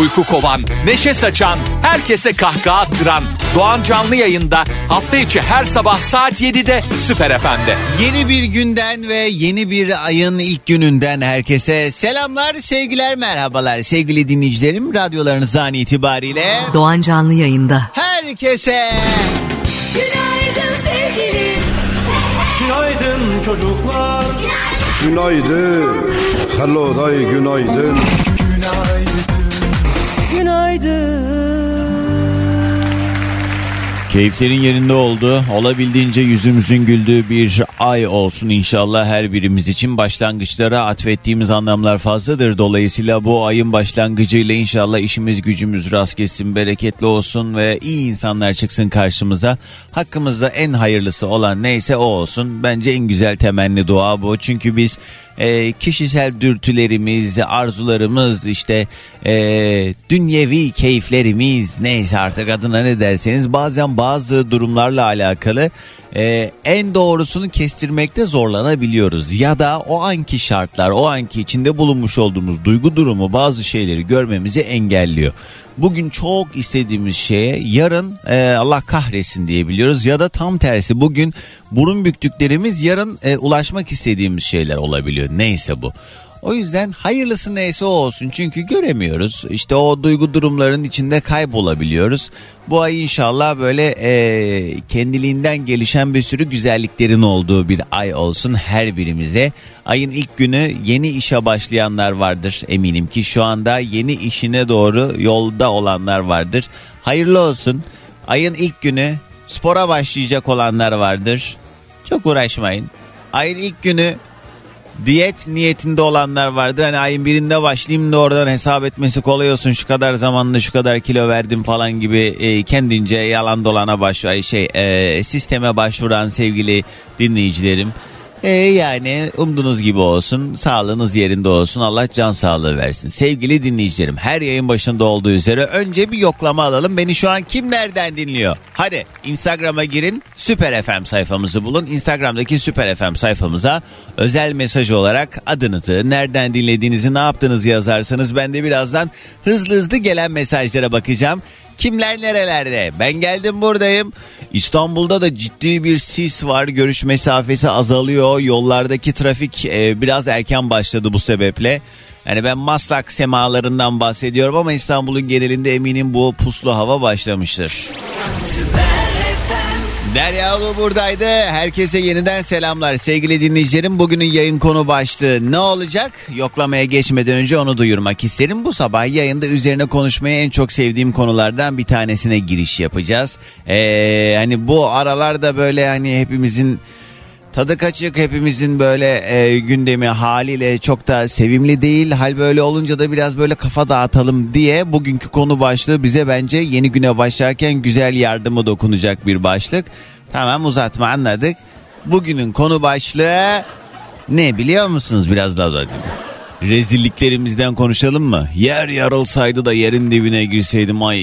Uyku kovan, neşe saçan, herkese kahkaha attıran Doğan Canlı yayında hafta içi her sabah saat 7'de Süper FM'de. Yeni bir günden ve yeni bir ayın ilk gününden herkese selamlar, sevgiler, merhabalar. Sevgili dinleyicilerim, radyolarınızdan itibariyle Doğan Canlı yayında. herkese Günaydın sevgilim. Günaydın çocuklar. Günaydın. Hello day günaydın. Keyiflerin yerinde oldu. Olabildiğince yüzümüzün güldüğü bir ay olsun inşallah her birimiz için. Başlangıçlara atfettiğimiz anlamlar fazladır. Dolayısıyla bu ayın başlangıcıyla inşallah işimiz gücümüz rast gelsin, bereketli olsun ve iyi insanlar çıksın karşımıza. Hakkımızda en hayırlısı olan neyse o olsun. Bence en güzel temenni dua bu. Çünkü biz e, kişisel dürtülerimiz, arzularımız, işte e, dünyevi keyiflerimiz neyse artık adına ne derseniz bazen bazı durumlarla alakalı e, en doğrusunu kestirmekte zorlanabiliyoruz. Ya da o anki şartlar, o anki içinde bulunmuş olduğumuz duygu durumu bazı şeyleri görmemizi engelliyor. Bugün çok istediğimiz şeye yarın e, Allah kahretsin diyebiliyoruz ya da tam tersi bugün burun büktüklerimiz yarın e, ulaşmak istediğimiz şeyler olabiliyor. Neyse bu. O yüzden hayırlısı neyse o olsun çünkü göremiyoruz. İşte o duygu durumların içinde kaybolabiliyoruz. Bu ay inşallah böyle e, kendiliğinden gelişen bir sürü güzelliklerin olduğu bir ay olsun her birimize. Ayın ilk günü yeni işe başlayanlar vardır eminim ki şu anda yeni işine doğru yolda olanlar vardır. Hayırlı olsun. Ayın ilk günü spora başlayacak olanlar vardır. Çok uğraşmayın. Ayın ilk günü diyet niyetinde olanlar vardır. Hani ayın birinde başlayayım da oradan hesap etmesi kolay olsun. Şu kadar zamanla şu kadar kilo verdim falan gibi e, kendince yalan dolana başvur şey e, sisteme başvuran sevgili dinleyicilerim. E, yani umduğunuz gibi olsun, sağlığınız yerinde olsun, Allah can sağlığı versin. Sevgili dinleyicilerim, her yayın başında olduğu üzere önce bir yoklama alalım. Beni şu an kim nereden dinliyor? Hadi Instagram'a girin, Süper FM sayfamızı bulun. Instagram'daki Süper FM sayfamıza özel mesaj olarak adınızı, nereden dinlediğinizi, ne yaptığınızı yazarsanız ben de birazdan hızlı hızlı gelen mesajlara bakacağım. Kimler nerelerde? Ben geldim buradayım. İstanbul'da da ciddi bir sis var. Görüş mesafesi azalıyor. Yollardaki trafik e, biraz erken başladı bu sebeple. Yani ben Maslak semalarından bahsediyorum ama İstanbul'un genelinde eminim bu puslu hava başlamıştır. Derya Ulu buradaydı. Herkese yeniden selamlar. Sevgili dinleyicilerim bugünün yayın konu başlığı ne olacak? Yoklamaya geçmeden önce onu duyurmak isterim. Bu sabah yayında üzerine konuşmaya en çok sevdiğim konulardan bir tanesine giriş yapacağız. Ee, hani bu aralarda böyle hani hepimizin Tadı kaçık hepimizin böyle e, gündemi haliyle çok da sevimli değil. Hal böyle olunca da biraz böyle kafa dağıtalım diye bugünkü konu başlığı bize bence yeni güne başlarken güzel yardımı dokunacak bir başlık. Tamam uzatma anladık. Bugünün konu başlığı ne biliyor musunuz biraz daha da Rezilliklerimizden konuşalım mı? Yer yarılsaydı da yerin dibine girseydim ay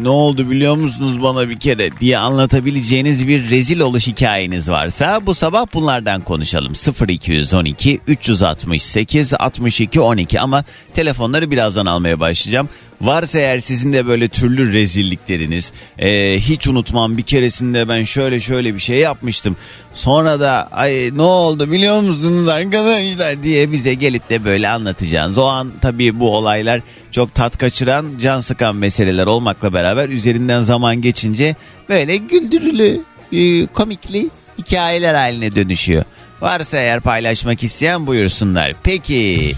ne oldu biliyor musunuz bana bir kere diye anlatabileceğiniz bir rezil oluş hikayeniz varsa bu sabah bunlardan konuşalım. 0212 368 62 12 ama telefonları birazdan almaya başlayacağım. Varsa eğer sizin de böyle türlü rezillikleriniz e, hiç unutmam bir keresinde ben şöyle şöyle bir şey yapmıştım. Sonra da ay ne oldu biliyor musunuz arkadaşlar diye bize gelip de böyle anlatacağınız. O an tabii bu olaylar çok tat kaçıran can sıkan meseleler olmakla beraber üzerinden zaman geçince böyle güldürülü e, komikli hikayeler haline dönüşüyor. Varsa eğer paylaşmak isteyen buyursunlar. Peki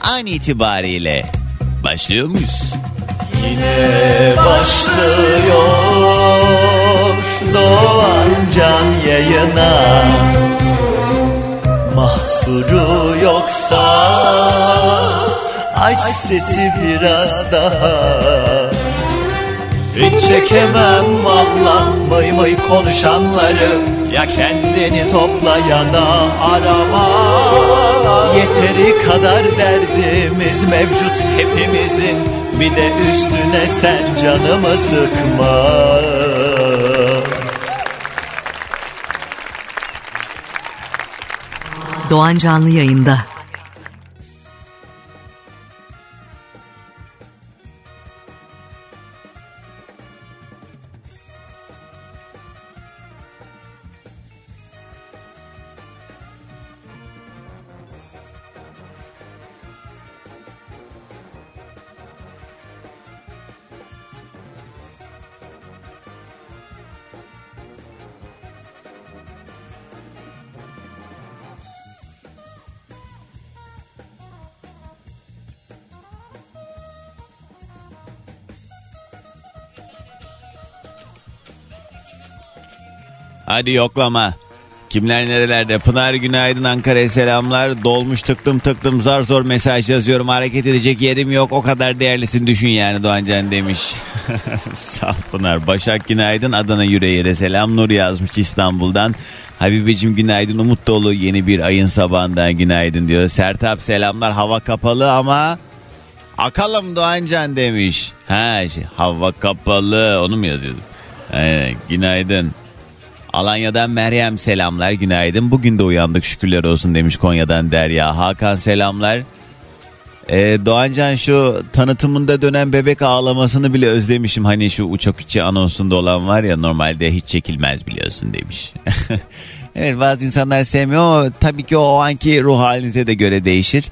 an itibariyle başlıyor muyuz? Yine başlıyor Doğan Can yayına Mahsuru yoksa Aç sesi biraz daha Hiç çekemem valla vay vay konuşanları. Ya kendini topla ya da arama. Yeteri kadar derdimiz mevcut hepimizin. Bir de üstüne sen canımı sıkma. Doğan Canlı yayında. Hadi yoklama. Kimler nerelerde? Pınar günaydın Ankara'ya selamlar. Dolmuş tıktım tıktım zar zor mesaj yazıyorum. Hareket edecek yerim yok. O kadar değerlisin düşün yani Doğancan demiş. Sağ Pınar. Başak günaydın Adana yüreğire selam. Nur yazmış İstanbul'dan. Habibeciğim günaydın Umut dolu yeni bir ayın sabahından günaydın diyor. Sertap selamlar hava kapalı ama akalım Doğancan demiş. Ha şey, hava kapalı onu mu yazıyordun? Aynen, günaydın. Alanya'dan Meryem selamlar günaydın. Bugün de uyandık şükürler olsun demiş Konya'dan Derya. Hakan selamlar. Ee, Doğancan şu tanıtımında dönen bebek ağlamasını bile özlemişim. Hani şu uçak içi anonsunda olan var ya normalde hiç çekilmez biliyorsun demiş. evet bazı insanlar sevmiyor ama tabii ki o anki ruh halinize de göre değişir.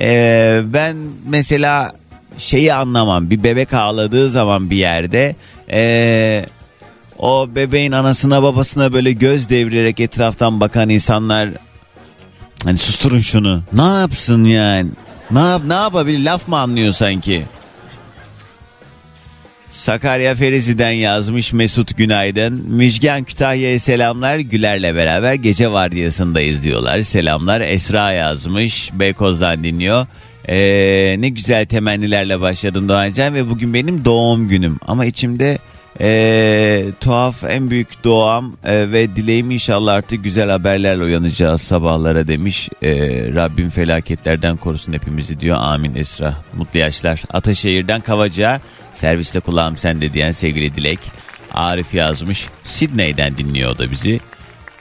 Ee, ben mesela şeyi anlamam bir bebek ağladığı zaman bir yerde... Ee, o bebeğin anasına babasına böyle göz devirerek etraftan bakan insanlar hani susturun şunu. Ne yapsın yani? Ne yap ne yapabilir? Laf mı anlıyor sanki? Sakarya Ferizi'den yazmış Mesut Günaydın. Müjgan Kütahya'ya selamlar. Güler'le beraber gece vardiyasındayız diyorlar. Selamlar. Esra yazmış. Beykoz'dan dinliyor. Ee, ne güzel temennilerle başladın Doğancan ve bugün benim doğum günüm. Ama içimde ee, tuhaf en büyük doğam e, ve dileğim inşallah artık güzel haberlerle uyanacağız sabahlara demiş. Ee, Rabbim felaketlerden korusun hepimizi diyor. Amin Esra. Mutlu yaşlar. Ataşehir'den Kavacığa serviste kulağım sende diyen sevgili Dilek. Arif yazmış. Sidney'den dinliyor da bizi.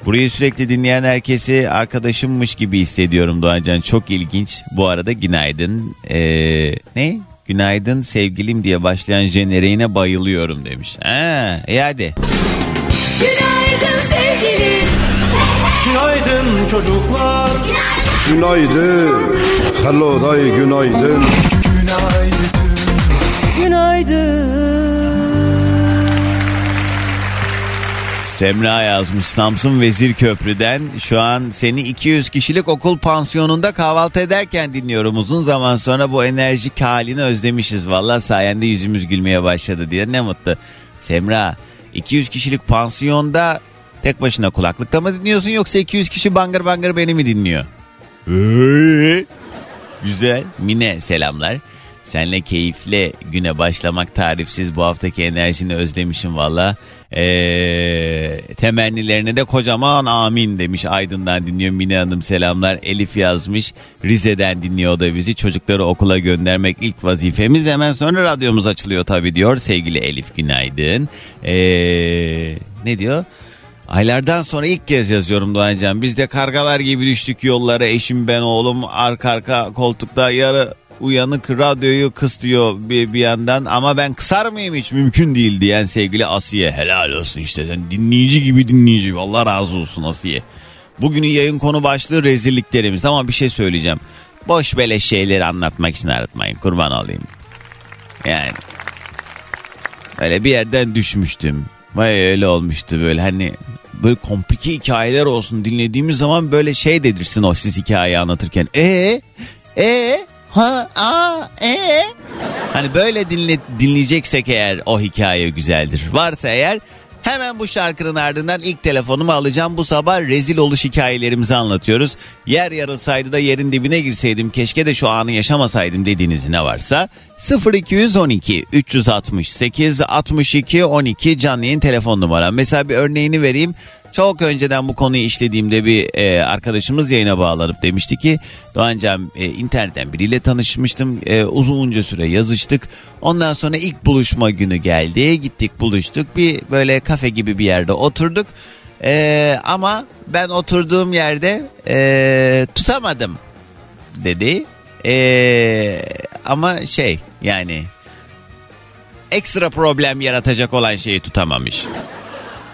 Burayı sürekli dinleyen herkesi arkadaşımmış gibi hissediyorum Doğancan. Çok ilginç. Bu arada günaydın. Ee, ne? Günaydın sevgilim diye başlayan jeneriğine bayılıyorum demiş. Ha, iyi hadi. Günaydın sevgilim. Günaydın çocuklar. Günaydın. Hello day günaydın. Semra yazmış Samsun Vezir Köprü'den. Şu an seni 200 kişilik okul pansiyonunda kahvaltı ederken dinliyorum. Uzun zaman sonra bu enerjik halini özlemişiz. Valla sayende yüzümüz gülmeye başladı diye ne mutlu. Semra 200 kişilik pansiyonda tek başına kulaklıkta mı dinliyorsun yoksa 200 kişi bangır bangır beni mi dinliyor? Ee, Güzel. Mine selamlar. Senle keyifle güne başlamak tarifsiz bu haftaki enerjini özlemişim valla. Ee, temennilerine de kocaman amin demiş Aydın'dan dinliyor Mine Hanım selamlar. Elif yazmış Rize'den dinliyor da bizi. Çocukları okula göndermek ilk vazifemiz hemen sonra radyomuz açılıyor tabii diyor. Sevgili Elif günaydın. Ee, ne diyor? Aylardan sonra ilk kez yazıyorum Doğancan. Biz de kargalar gibi düştük yollara. Eşim ben oğlum arka arka koltukta yarı uyanık radyoyu kıstıyor bir, bir yandan. Ama ben kısar mıyım hiç mümkün değil diyen sevgili Asiye. Helal olsun işte sen dinleyici gibi dinleyici. Allah razı olsun Asiye. Bugünün yayın konu başlığı rezilliklerimiz ama bir şey söyleyeceğim. Boş beleş şeyleri anlatmak için aratmayın kurban olayım. Yani öyle bir yerden düşmüştüm. Vay öyle olmuştu böyle hani böyle komplike hikayeler olsun dinlediğimiz zaman böyle şey dedirsin o siz hikayeyi anlatırken. E e ha a e Hani böyle dinle, dinleyeceksek eğer o hikaye güzeldir. Varsa eğer Hemen bu şarkının ardından ilk telefonumu alacağım. Bu sabah rezil oluş hikayelerimizi anlatıyoruz. Yer yarılsaydı da yerin dibine girseydim keşke de şu anı yaşamasaydım dediğiniz ne varsa 0212 368 62 12 canlı yayın telefon numaram. Mesela bir örneğini vereyim. Çok önceden bu konuyu işlediğimde bir e, arkadaşımız yayına bağlanıp demişti ki Doğancam e, internetten biriyle tanışmıştım. E, uzunca süre yazıştık. Ondan sonra ilk buluşma günü geldi. Gittik buluştuk. Bir böyle kafe gibi bir yerde oturduk. E, ama ben oturduğum yerde e, tutamadım dedi. E, ama şey yani ekstra problem yaratacak olan şeyi tutamamış.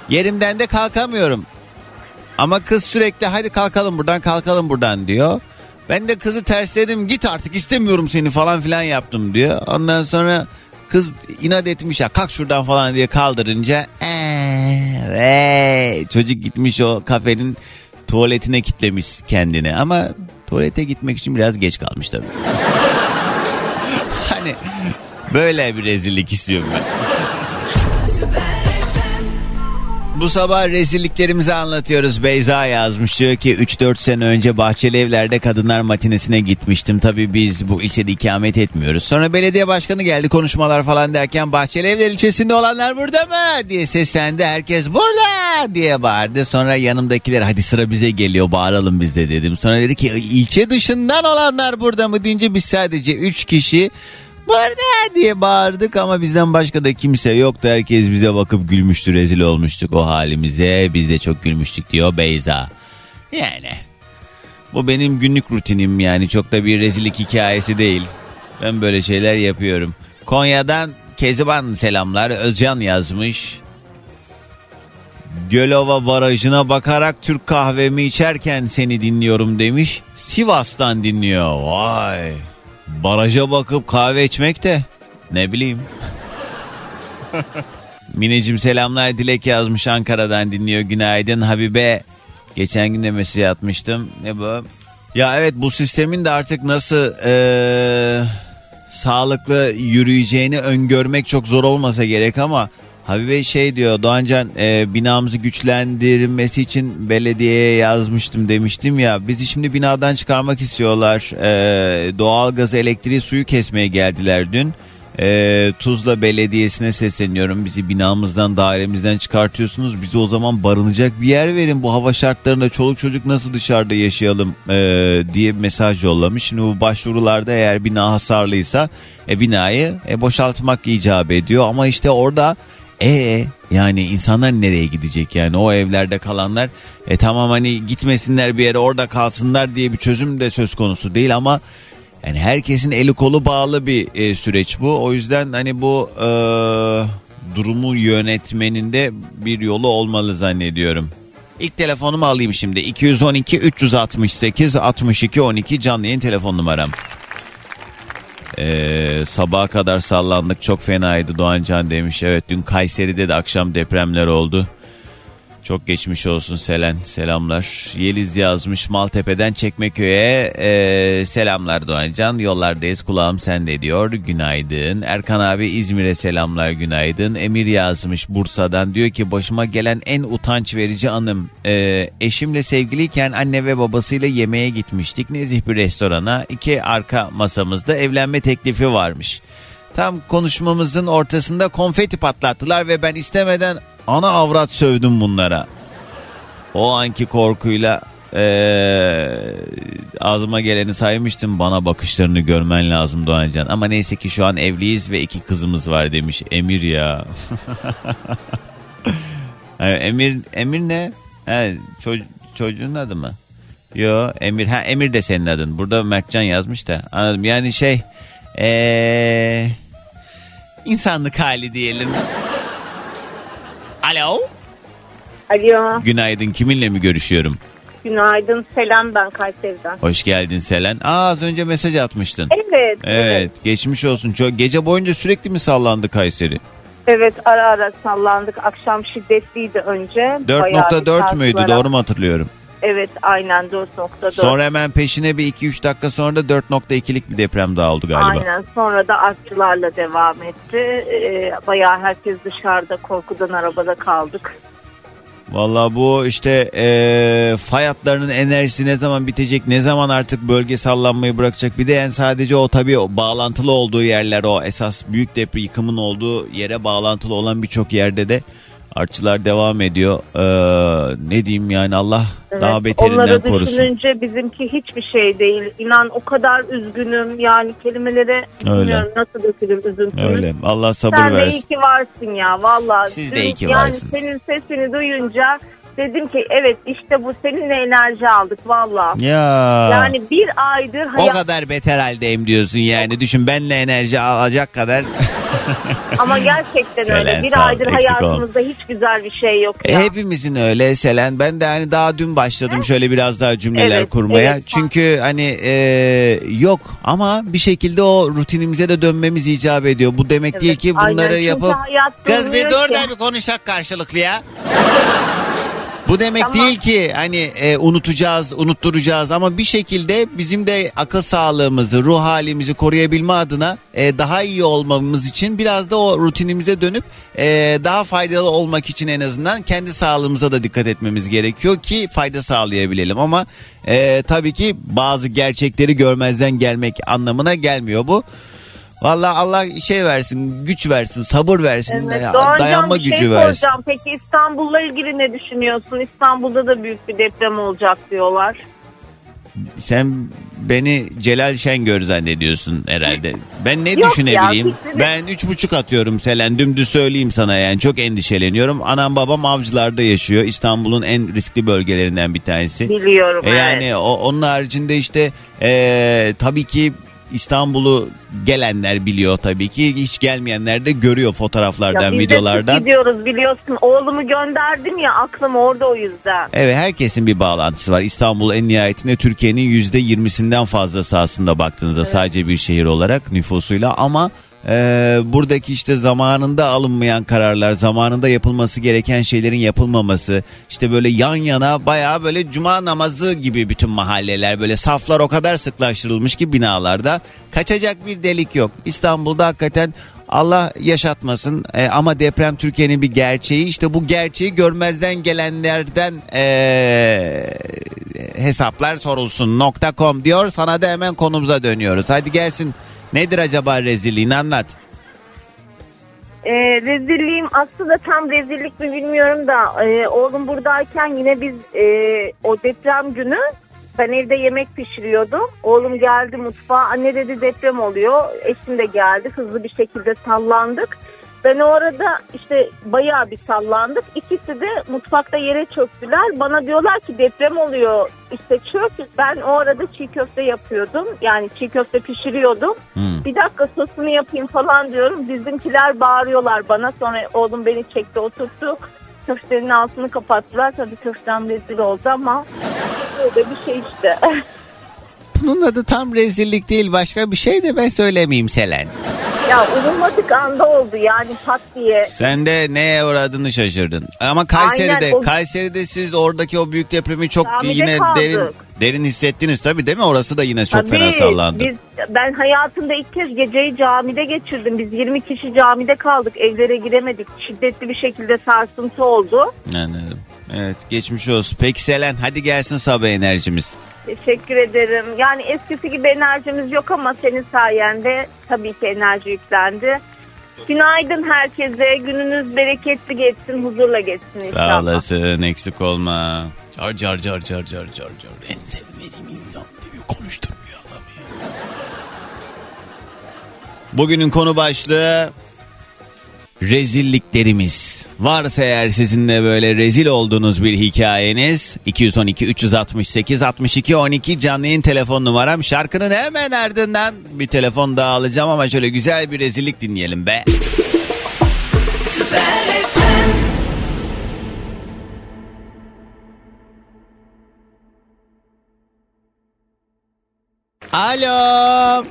Yerimden de kalkamıyorum. Ama kız sürekli hadi kalkalım buradan kalkalım buradan diyor. Ben de kızı tersledim git artık istemiyorum seni falan filan yaptım diyor. Ondan sonra kız inat etmiş ya kalk şuradan falan diye kaldırınca ee, çocuk gitmiş o kafenin tuvaletine kitlemiş kendini. Ama tuvalete gitmek için biraz geç kalmış tabii. hani böyle bir rezillik istiyorum ben. Bu sabah rezilliklerimizi anlatıyoruz. Beyza yazmış diyor ki 3-4 sene önce Bahçeli Evler'de kadınlar matinesine gitmiştim. Tabii biz bu ilçede ikamet etmiyoruz. Sonra belediye başkanı geldi konuşmalar falan derken Bahçeli Evler ilçesinde olanlar burada mı diye seslendi. Herkes burada diye bağırdı. Sonra yanımdakiler hadi sıra bize geliyor bağıralım biz de dedim. Sonra dedi ki ilçe dışından olanlar burada mı deyince biz sadece 3 kişi Burada diye bağırdık ama bizden başka da kimse yoktu. Herkes bize bakıp gülmüştü, rezil olmuştuk o halimize. Biz de çok gülmüştük diyor Beyza. Yani bu benim günlük rutinim yani çok da bir rezillik hikayesi değil. Ben böyle şeyler yapıyorum. Konya'dan Keziban selamlar. Özcan yazmış. Gölova Barajı'na bakarak Türk kahvemi içerken seni dinliyorum demiş. Sivas'tan dinliyor. Vay. Baraja bakıp kahve içmek de ne bileyim. Mineciğim selamlar Dilek yazmış Ankara'dan dinliyor. Günaydın Habibe. Geçen gün de mesaj atmıştım. Ne bu? Ya evet bu sistemin de artık nasıl eee, sağlıklı yürüyeceğini öngörmek çok zor olmasa gerek ama Habibe şey diyor Doğancan e, binamızı güçlendirmesi için belediyeye yazmıştım demiştim ya. Bizi şimdi binadan çıkarmak istiyorlar. E, doğalgazı elektriği suyu kesmeye geldiler dün. E, Tuzla Belediyesi'ne sesleniyorum. Bizi binamızdan dairemizden çıkartıyorsunuz. Bizi o zaman barınacak bir yer verin. Bu hava şartlarında çoluk çocuk nasıl dışarıda yaşayalım e, diye bir mesaj yollamış. Şimdi bu başvurularda eğer bina hasarlıysa e, binayı e, boşaltmak icap ediyor. Ama işte orada e yani insanlar nereye gidecek yani o evlerde kalanlar e tamam hani gitmesinler bir yere orada kalsınlar diye bir çözüm de söz konusu değil ama yani herkesin eli kolu bağlı bir e, süreç bu o yüzden hani bu e, durumu yönetmenin de bir yolu olmalı zannediyorum. İlk telefonumu alayım şimdi 212 368 62 12 canlı yayın telefon numaram. Ee, sabaha kadar sallandık çok fenaydı Doğancan demiş. Evet dün Kayseri'de de akşam depremler oldu. Çok geçmiş olsun Selen selamlar. Yeliz yazmış Maltepe'den Çekmeköy'e ee, selamlar Doğancan. Yollardayız kulağım sende diyor günaydın. Erkan abi İzmir'e selamlar günaydın. Emir yazmış Bursa'dan diyor ki başıma gelen en utanç verici anım. Ee, eşimle sevgiliyken anne ve babasıyla yemeğe gitmiştik. Nezih bir restorana. İki arka masamızda evlenme teklifi varmış. Tam konuşmamızın ortasında konfeti patlattılar ve ben istemeden ana avrat sövdüm bunlara. O anki korkuyla eee, ağzıma geleni saymıştım. Bana bakışlarını görmen lazım Doğancan. Ama neyse ki şu an evliyiz ve iki kızımız var demiş. Emir ya. Ha, Emir Emir ne? Ha, ço- çocuğun adı mı? Yo Emir. Ha Emir de senin adın. Burada Mertcan yazmış da. Anladım. Yani şey eee insanlık hali diyelim. Alo. Alo, Günaydın. Kiminle mi görüşüyorum? günaydın. Selam ben Kayseri'den. Hoş geldin Selen. Aa az önce mesaj atmıştın. Evet, Evet, geçmiş olsun. Çok gece boyunca sürekli mi sallandı Kayseri? Evet, ara ara sallandık. Akşam şiddetliydi önce. Bayağı bir 4.4 müydü? sarsılarak. Doğru mu hatırlıyorum? Evet aynen 4.4. Sonra hemen peşine bir 2-3 dakika sonra da 4.2'lik bir deprem daha oldu galiba. Aynen sonra da artçılarla devam etti. Ee, bayağı herkes dışarıda korkudan arabada kaldık. Valla bu işte eee fay hatlarının enerjisi ne zaman bitecek, ne zaman artık bölge sallanmayı bırakacak. Bir de yani sadece o tabii o bağlantılı olduğu yerler o esas büyük deprem yıkımın olduğu yere bağlantılı olan birçok yerde de artçılar devam ediyor. Eee, ne diyeyim yani Allah daha Evet, beterinden Onları korusun. düşününce bizimki hiçbir şey değil. İnan o kadar üzgünüm yani kelimelere bilmiyorum nasıl dökülür üzüntümüz. Öyle Allah sabır Sen de versin. iyi ki varsın ya valla. Siz de iyi ki yani varsınız. senin sesini duyunca dedim ki evet işte bu seninle enerji aldık valla. Ya Yani bir aydır o hayat kadar beter haldeyim diyorsun yani. Düşün benle enerji alacak kadar. ama gerçekten Selen, öyle. Bir aydır hayatımızda hiç güzel bir şey yok E, ya. hepimizin öyle Selen. Ben de hani daha dün başladım şöyle biraz daha cümleler Evet, kurmaya. evet. Çünkü hani e, yok ama bir şekilde o rutinimize de dönmemiz icap ediyor. Bu demek Evet, değil ki aynen. bunları Çünkü yapıp kız bir dur ki. da bir konuşak karşılıklı ya. Bu demek Tamam. değil ki hani e, unutacağız, unutturacağız ama bir şekilde bizim de akıl sağlığımızı, ruh halimizi koruyabilme adına e, daha iyi olmamız için biraz da o rutinimize dönüp e, daha faydalı olmak için en azından kendi sağlığımıza da dikkat etmemiz gerekiyor ki fayda sağlayabilelim ama e, tabii ki bazı gerçekleri görmezden gelmek anlamına gelmiyor bu. Vallahi Allah şey versin, güç versin, sabır versin, Evet, Doğancan, dayanma şey gücü versin. soracağım. Peki İstanbul'la ilgili ne düşünüyorsun? İstanbul'da da büyük bir deprem olacak diyorlar. Sen beni Celal Şengör zannediyorsun herhalde. Ben ne Yok düşünebileyim? ya, ben üç buçuk atıyorum Selen. Dümdüz söyleyeyim sana yani çok endişeleniyorum. Anam babam avcılarda yaşıyor. İstanbul'un en riskli bölgelerinden bir tanesi. Biliyorum. E evet. yani o, onun haricinde işte e, tabii ki İstanbul'u gelenler biliyor tabii ki. Hiç gelmeyenler de görüyor fotoğraflardan, Ya videolardan. gidiyoruz biliyorsun. Oğlumu gönderdim ya aklım orada o yüzden. Evet herkesin bir bağlantısı var. İstanbul en nihayetinde Türkiye'nin yüzde yirmisinden fazlası aslında baktığınızda sadece bir şehir olarak nüfusuyla ama e, buradaki işte zamanında alınmayan kararlar, zamanında yapılması gereken şeylerin yapılmaması, işte böyle yan yana bayağı böyle cuma namazı gibi bütün mahalleler böyle saflar o kadar sıklaştırılmış ki binalarda kaçacak bir delik yok. İstanbul'da hakikaten Allah yaşatmasın. E, ama deprem Türkiye'nin bir gerçeği işte bu gerçeği görmezden gelenlerden e, hesaplar sorulsun nokta.com diyor. Sana da hemen konumuza dönüyoruz. Hadi gelsin nedir acaba rezilliğin anlat Ee, rezilliğim aslında tam rezillik mi bilmiyorum da e, oğlum buradayken yine biz e, o deprem günü ben evde yemek pişiriyordum. Oğlum geldi mutfağa anne dedi deprem oluyor. Eşim de geldi hızlı bir şekilde sallandık. Ben o arada işte bayağı bir sallandık. İkisi de mutfakta yere çöktüler. Bana diyorlar ki deprem oluyor. İşte çök. Ben o arada çiğ köfte yapıyordum. Yani çiğ köfte pişiriyordum. Hmm. Bir dakika sosunu yapayım falan diyorum. Bizimkiler bağırıyorlar bana. Sonra oğlum beni çekti oturttu. Köftenin altını kapattılar. Tabii köftem rezil oldu ama böyle bir şey işte. bunun adı tam rezillik değil başka bir şey de ben söylemeyeyim Selen ya umulmadık anda oldu yani pat diye. sen de neye uğradığını şaşırdın ama Kayseri'de Aynen, o- Kayseri'de siz oradaki o büyük depremi çok Camide yine kaldık. derin derin hissettiniz tabii değil mi orası da yine çok Tabii, fena sallandı Biz, ben hayatımda ilk kez geceyi camide geçirdim. Biz 20 kişi camide kaldık. Evlere giremedik. Şiddetli bir şekilde sarsıntı oldu. Anladım. Evet geçmiş olsun. Peki Selen hadi gelsin sabah enerjimiz. Teşekkür ederim. Yani eskisi gibi enerjimiz yok ama senin sayende tabii ki enerji yüklendi. Günaydın herkese. Gününüz bereketli geçsin, huzurla geçsin inşallah. Sağ olasın eksik olma. Car car car car car car car. En sevmediğim insan gibi konuşturmuyor adamı ya. Bugünün konu başlığı rezilliklerimiz. Varsa eğer sizin de böyle rezil olduğunuz bir hikayeniz 212 368 62 12 canlı yayın telefon numaram. Şarkının hemen ardından bir telefon daha alacağım ama şöyle güzel bir rezillik dinleyelim be. Alo.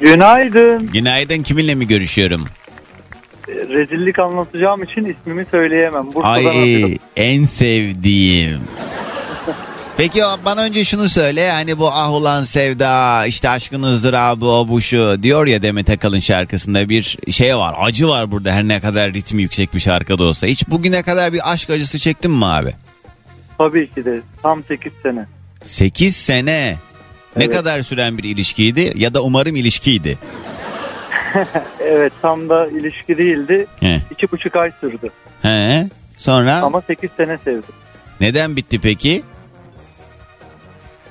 Günaydın. Günaydın kiminle mi görüşüyorum? Rezillik anlatacağım için ismimi söyleyemem. Bursa'dan Ay arıyorum. en sevdiğim. Peki bana önce şunu söyle hani bu ah ulan sevda işte aşkınızdır abi o bu şu diyor ya Demet Akalın şarkısında bir şey var acı var burada her ne kadar ritmi yüksek bir şarkı da olsa. Hiç bugüne kadar bir aşk acısı çektin mi abi? Tabii ki de tam 8 sene. 8 sene. Ne Evet. kadar süren bir ilişkiydi ya da umarım ilişkiydi. Evet tam da ilişki değildi. He. İki buçuk ay sürdü. He. Sonra Ama 8 sene sevdim. neden bitti peki?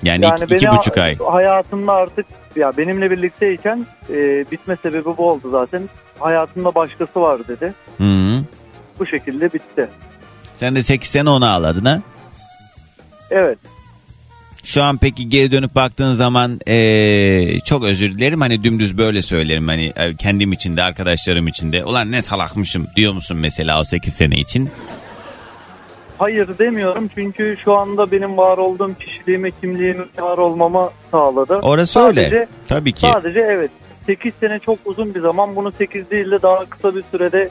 Yani, Yani iki, iki buçuk ay. hayatımda artık ya benimle birlikteyken e, bitme sebebi bu oldu zaten. Hayatımda başkası var dedi. Hı -hı. Bu şekilde bitti. Sen de 8 sene onu ağladın ha? Evet. Şu an peki geri dönüp baktığın zaman eee, çok özür dilerim hani dümdüz böyle söylerim hani kendim için de arkadaşlarım için de ulan ne salakmışım diyor musun mesela o 8 sene için? Hayır demiyorum çünkü şu anda benim var olduğum kişiliğime, kimliğime var olmama sağladı. Orası Sadece- öyle tabii ki. Sadece evet 8 sene çok uzun bir zaman. Bunu 8 değil de daha kısa bir sürede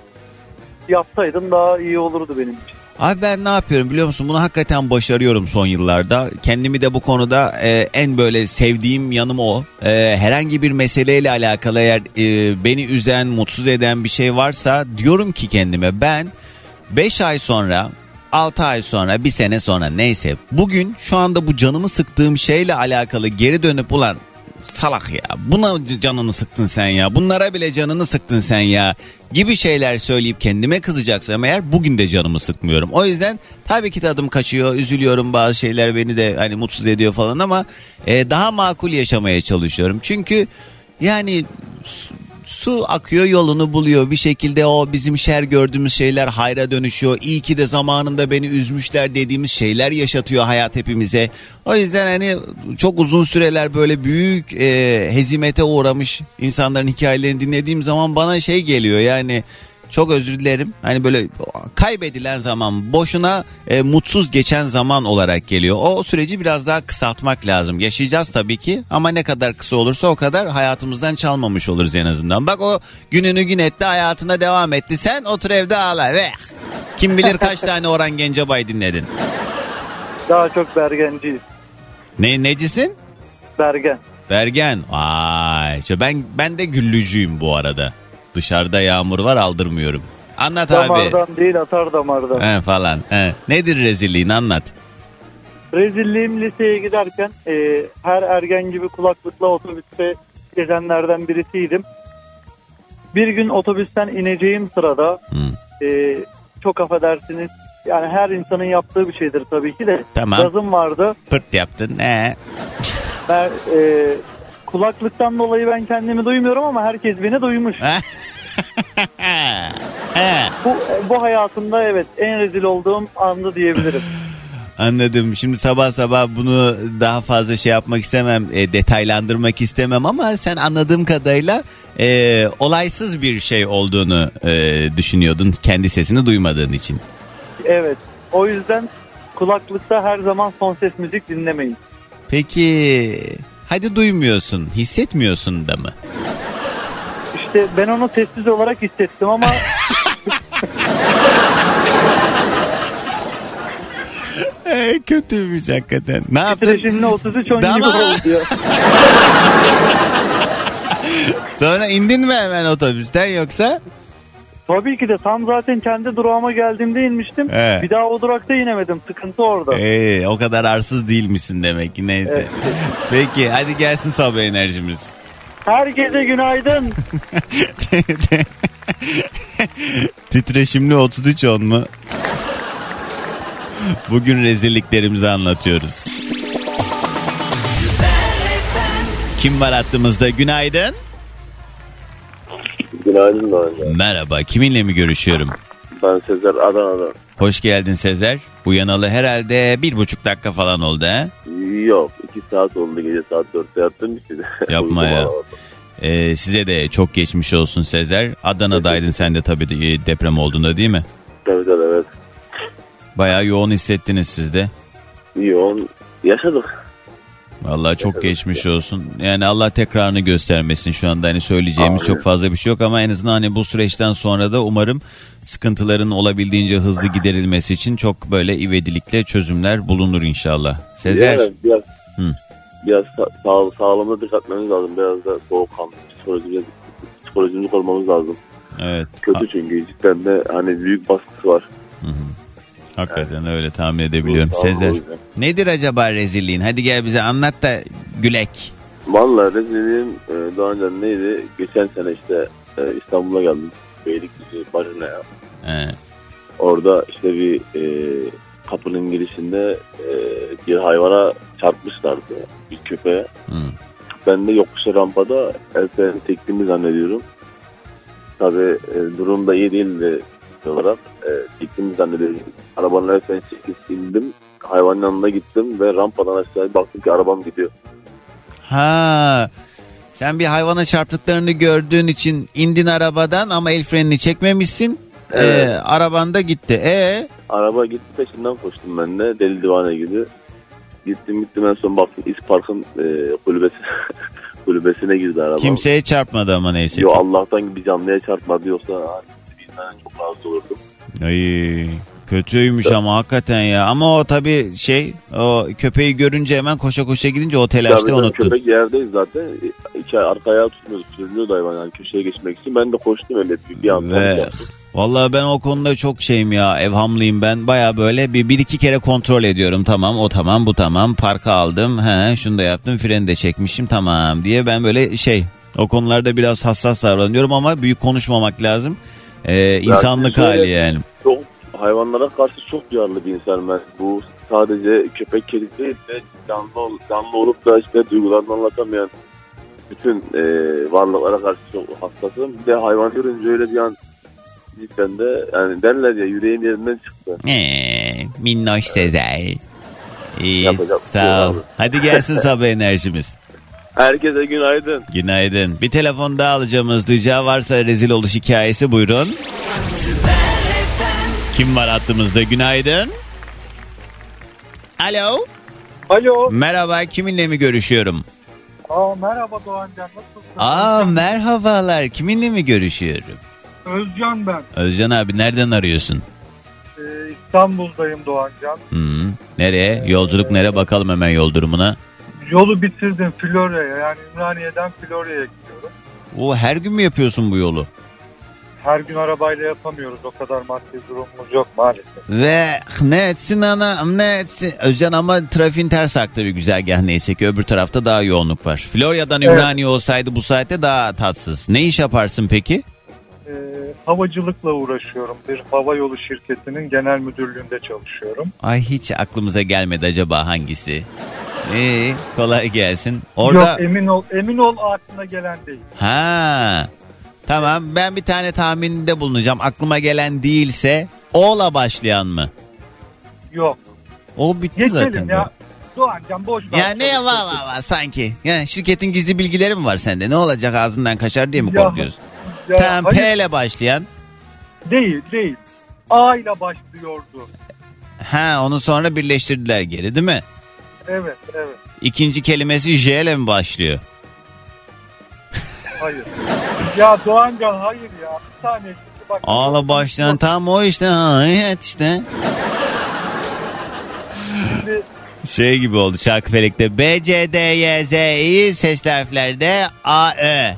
yapsaydım daha iyi olurdu benim için. Abi ben ne yapıyorum biliyor musun? Bunu hakikaten başarıyorum son yıllarda. Kendimi de bu konuda e, en böyle sevdiğim yanım o. E, herhangi bir meseleyle alakalı eğer e, beni üzen, mutsuz eden bir şey varsa diyorum ki kendime ben 5 ay sonra 6 ay sonra bir sene sonra neyse bugün şu anda bu canımı sıktığım şeyle alakalı geri dönüp ulan salak ya buna canını sıktın sen ya bunlara bile canını sıktın sen ya gibi şeyler söyleyip kendime kızacaksam eğer bugün de canımı sıkmıyorum. O yüzden tabii ki tadım kaçıyor üzülüyorum bazı şeyler beni de hani mutsuz ediyor falan ama e, daha makul yaşamaya çalışıyorum. Çünkü yani su, akıyor yolunu buluyor bir şekilde o bizim şer gördüğümüz şeyler hayra dönüşüyor. İyi ki de zamanında beni üzmüşler dediğimiz şeyler yaşatıyor hayat hepimize. O yüzden hani çok uzun süreler böyle büyük e, hezimete uğramış insanların hikayelerini dinlediğim zaman bana şey geliyor yani çok özür dilerim. Hani böyle kaybedilen zaman boşuna e, mutsuz geçen zaman olarak geliyor. O süreci biraz daha kısaltmak lazım. Yaşayacağız tabii ki ama ne kadar kısa olursa o kadar hayatımızdan çalmamış oluruz en azından. Bak o gününü gün etti hayatına devam etti. Sen otur evde ağla ve kim bilir kaç tane Orhan Gencebay dinledin. Daha çok bergenciyiz. Ne necisin? Bergen. Bergen. Vay. işte Ben ben de güllücüyüm bu arada. Dışarıda yağmur var aldırmıyorum. Anlat abi. Damardan değil atar damardan. He falan. He. Nedir rezilliğin anlat. Rezilliğim liseye giderken e, her ergen gibi kulaklıkla otobüste gezenlerden birisiydim. Bir gün otobüsten ineceğim sırada e, çok affedersiniz yani her insanın yaptığı bir şeydir tabii ki de. Tamam. Gazım vardı. Pırt yaptın. He. Ben, e, kulaklıktan dolayı ben kendimi duymuyorum ama herkes beni duymuş. Bu, bu hayatımda evet en rezil olduğum andı diyebilirim. Anladım. Şimdi sabah sabah bunu daha fazla şey yapmak istemem, e, detaylandırmak istemem ama sen anladığım kadarıyla e, olaysız bir şey olduğunu e, düşünüyordun kendi sesini duymadığın için. Evet. O yüzden kulaklıkta her zaman son ses müzik dinlemeyin. Peki hadi duymuyorsun, hissetmiyorsun da mı? İşte ben onu sessiz olarak hissettim ama E, kötüymüş hakikaten. Ne yaptın? titreşimli 33 10 gibi Tamam. oluyor. Sonra indin mi hemen otobüsten yoksa? Tabii ki de tam zaten kendi durağıma geldiğimde inmiştim. Evet. Bir daha o durakta inemedim. Sıkıntı orada. Ee, o kadar arsız değilmişsin demek ki neyse. Evet. Peki hadi gelsin sabah enerjimiz. Herkese günaydın. Titreşimli 33 on mu? Bugün rezilliklerimizi anlatıyoruz. Kim var hattımızda? Günaydın. Günaydın Doğan. Merhaba. Kiminle mi görüşüyorum? Ben Sezer Adana'dan. Hoş geldin Sezer. Uyanalı herhalde bir buçuk dakika falan oldu ha? Yok iki saat oldu gece saat dörtte yattım. Yapma ya. Ee, size de çok geçmiş olsun Sezer. Adana'daydın sen de tabii de- deprem olduğunda değil mi? Tabii tabii evet. Bayağı yoğun hissettiniz siz de. Yoğun yaşadık. Vallahi çok geçmiş olsun. Yani Allah tekrarını göstermesin şu anda. Hani söyleyeceğimiz Amin. çok fazla bir şey yok ama en azından hani bu süreçten sonra da umarım sıkıntıların olabildiğince hızlı giderilmesi için çok böyle ivedilikle çözümler bulunur inşallah. Sezer. Yani biraz, Hı. biraz sa- sağ, sağlığına dikkat etmemiz lazım. Biraz da soğukkanlı psikolojimizi, psikolojimizi korumamız lazım. Evet. Kötü çünkü cidden de hani büyük baskısı var. Hakikaten öyle tahmin edebiliyorum. Sezer. Nedir acaba rezilliğin? Hadi gel bize anlat da gülek. Vallahi rezilliğim e, daha önce neydi? Geçen sene işte e, İstanbul'a geldim. Beylikdüzü Barina'ya. He. Orada işte bir e, kapının girişinde e, bir hayvana çarpmışlardı. Bir köpeğe. Hı. Ben de yokuşta rampada el freni çektiğimi zannediyorum. Tabii e, durum da iyi değildi olarak. E, çektiğimi zannediyorum. Arabanın freni çekip indim. Hayvanın yanına gittim ve rampadan aşağıya baktım ki arabam gidiyor. Ha. Sen bir hayvana çarptıklarını gördüğün için indin arabadan ama el frenini çekmemişsin. Evet. Ee, araban da gitti. E Araba gitti peşinden koştum ben de deli divane gibi. Gittim gittim en son baktım İspark'ın e, kulübesi, kulübesine girdi araba. kimseye çarpmadı ama neyse. Yo Allah'tan bir canlıya çarpmadı yoksa hani, çok rahatsız olurdum. Ay, kötüymüş ama hakikaten ya. Ama o tabii şey o köpeği görünce hemen koşa koşa gidince o telaşta unuttu. köpek yerdeyiz zaten. İki arka ayağı tutmuyordu. Sürünüyordu hayvan yani köşeye geçmek için. Ben de koştum öyle bir, bir anda. Ve vallahi ben o konuda çok şeyim ya evhamlıyım ben. Baya böyle bir, bir iki kere kontrol ediyorum. Tamam o tamam bu tamam parka aldım. He şunu da yaptım freni de çekmişim tamam diye ben böyle şey o konularda biraz hassas davranıyorum ama büyük konuşmamak lazım. Ee, insanlık şöyle- hali yani. Çok hayvanlara karşı çok duyarlı bir insan ben. Bu sadece köpek kedi değil de canlı, canlı olup da işte duygularını anlatamayan bütün e, varlıklara karşı çok hassasım. Bir de hayvan görünce öyle bir an cidden de yani derler ya yüreğim yerinden çıktı. Ee, minnoş Sezer. İyi Yapacak şey sağ ol. Hadi gelsin sabah enerjimiz. Herkese günaydın. Günaydın. Bir telefon daha alacağım hızlıca. Varsa rezil oluş hikayesi buyurun. Kim var hattımızda? Günaydın. Alo. Alo. Merhaba kiminle mi görüşüyorum? Aa, merhaba Doğancan nasılsın? Aa merhabalar kiminle mi görüşüyorum? Özcan ben. Özcan abi nereden arıyorsun? Ee, İstanbul'dayım Doğancan. Hı, nereye? Yolculuk nereye bakalım hemen yol durumuna. Yolu bitirdim Florya'ya yani Ümraniye'den Florya'ya gidiyorum. O her gün mü yapıyorsun bu yolu? Her gün arabayla yapamıyoruz o kadar maddi durumumuz yok maalesef. Ve ne etsin ana ne etsin. Özcan ama trafiğin ters aktı bir güzergah neyse ki öbür tarafta daha yoğunluk var. Florya'dan Evet. Ümraniye olsaydı bu saatte daha tatsız. Ne iş yaparsın peki? Ee, havacılıkla uğraşıyorum. Bir hava yolu şirketinin genel müdürlüğünde çalışıyorum. Ay hiç aklımıza gelmedi acaba hangisi? İyi kolay gelsin. Orada Yok emin ol emin ol aklına gelen değil. ha tamam ben bir tane tahminde bulunacağım. Aklıma gelen değilse O'la başlayan mı? Yok. O bitti Geçelim zaten. ya. Doğancan boş ver. Ya ne var var var sanki. Ya şirketin gizli bilgileri mi var sende? Ne olacak ağzından kaçar diye mi Ya, korkuyorsun? Ya, tamam hayır, P ile başlayan. Değil değil. A ile başlıyordu. Ha onu sonra birleştirdiler geri değil mi? Evet evet. İkinci kelimesi J ile mi başlıyor? Hayır. ya Doğancan hayır ya. Bir şimdi bak. Ağla başlayan tam o işte. Ha, evet işte. Şimdi Şey gibi oldu şarkı felekte. B, C, D, Y, Z, İ sesli harflerde A, Ö.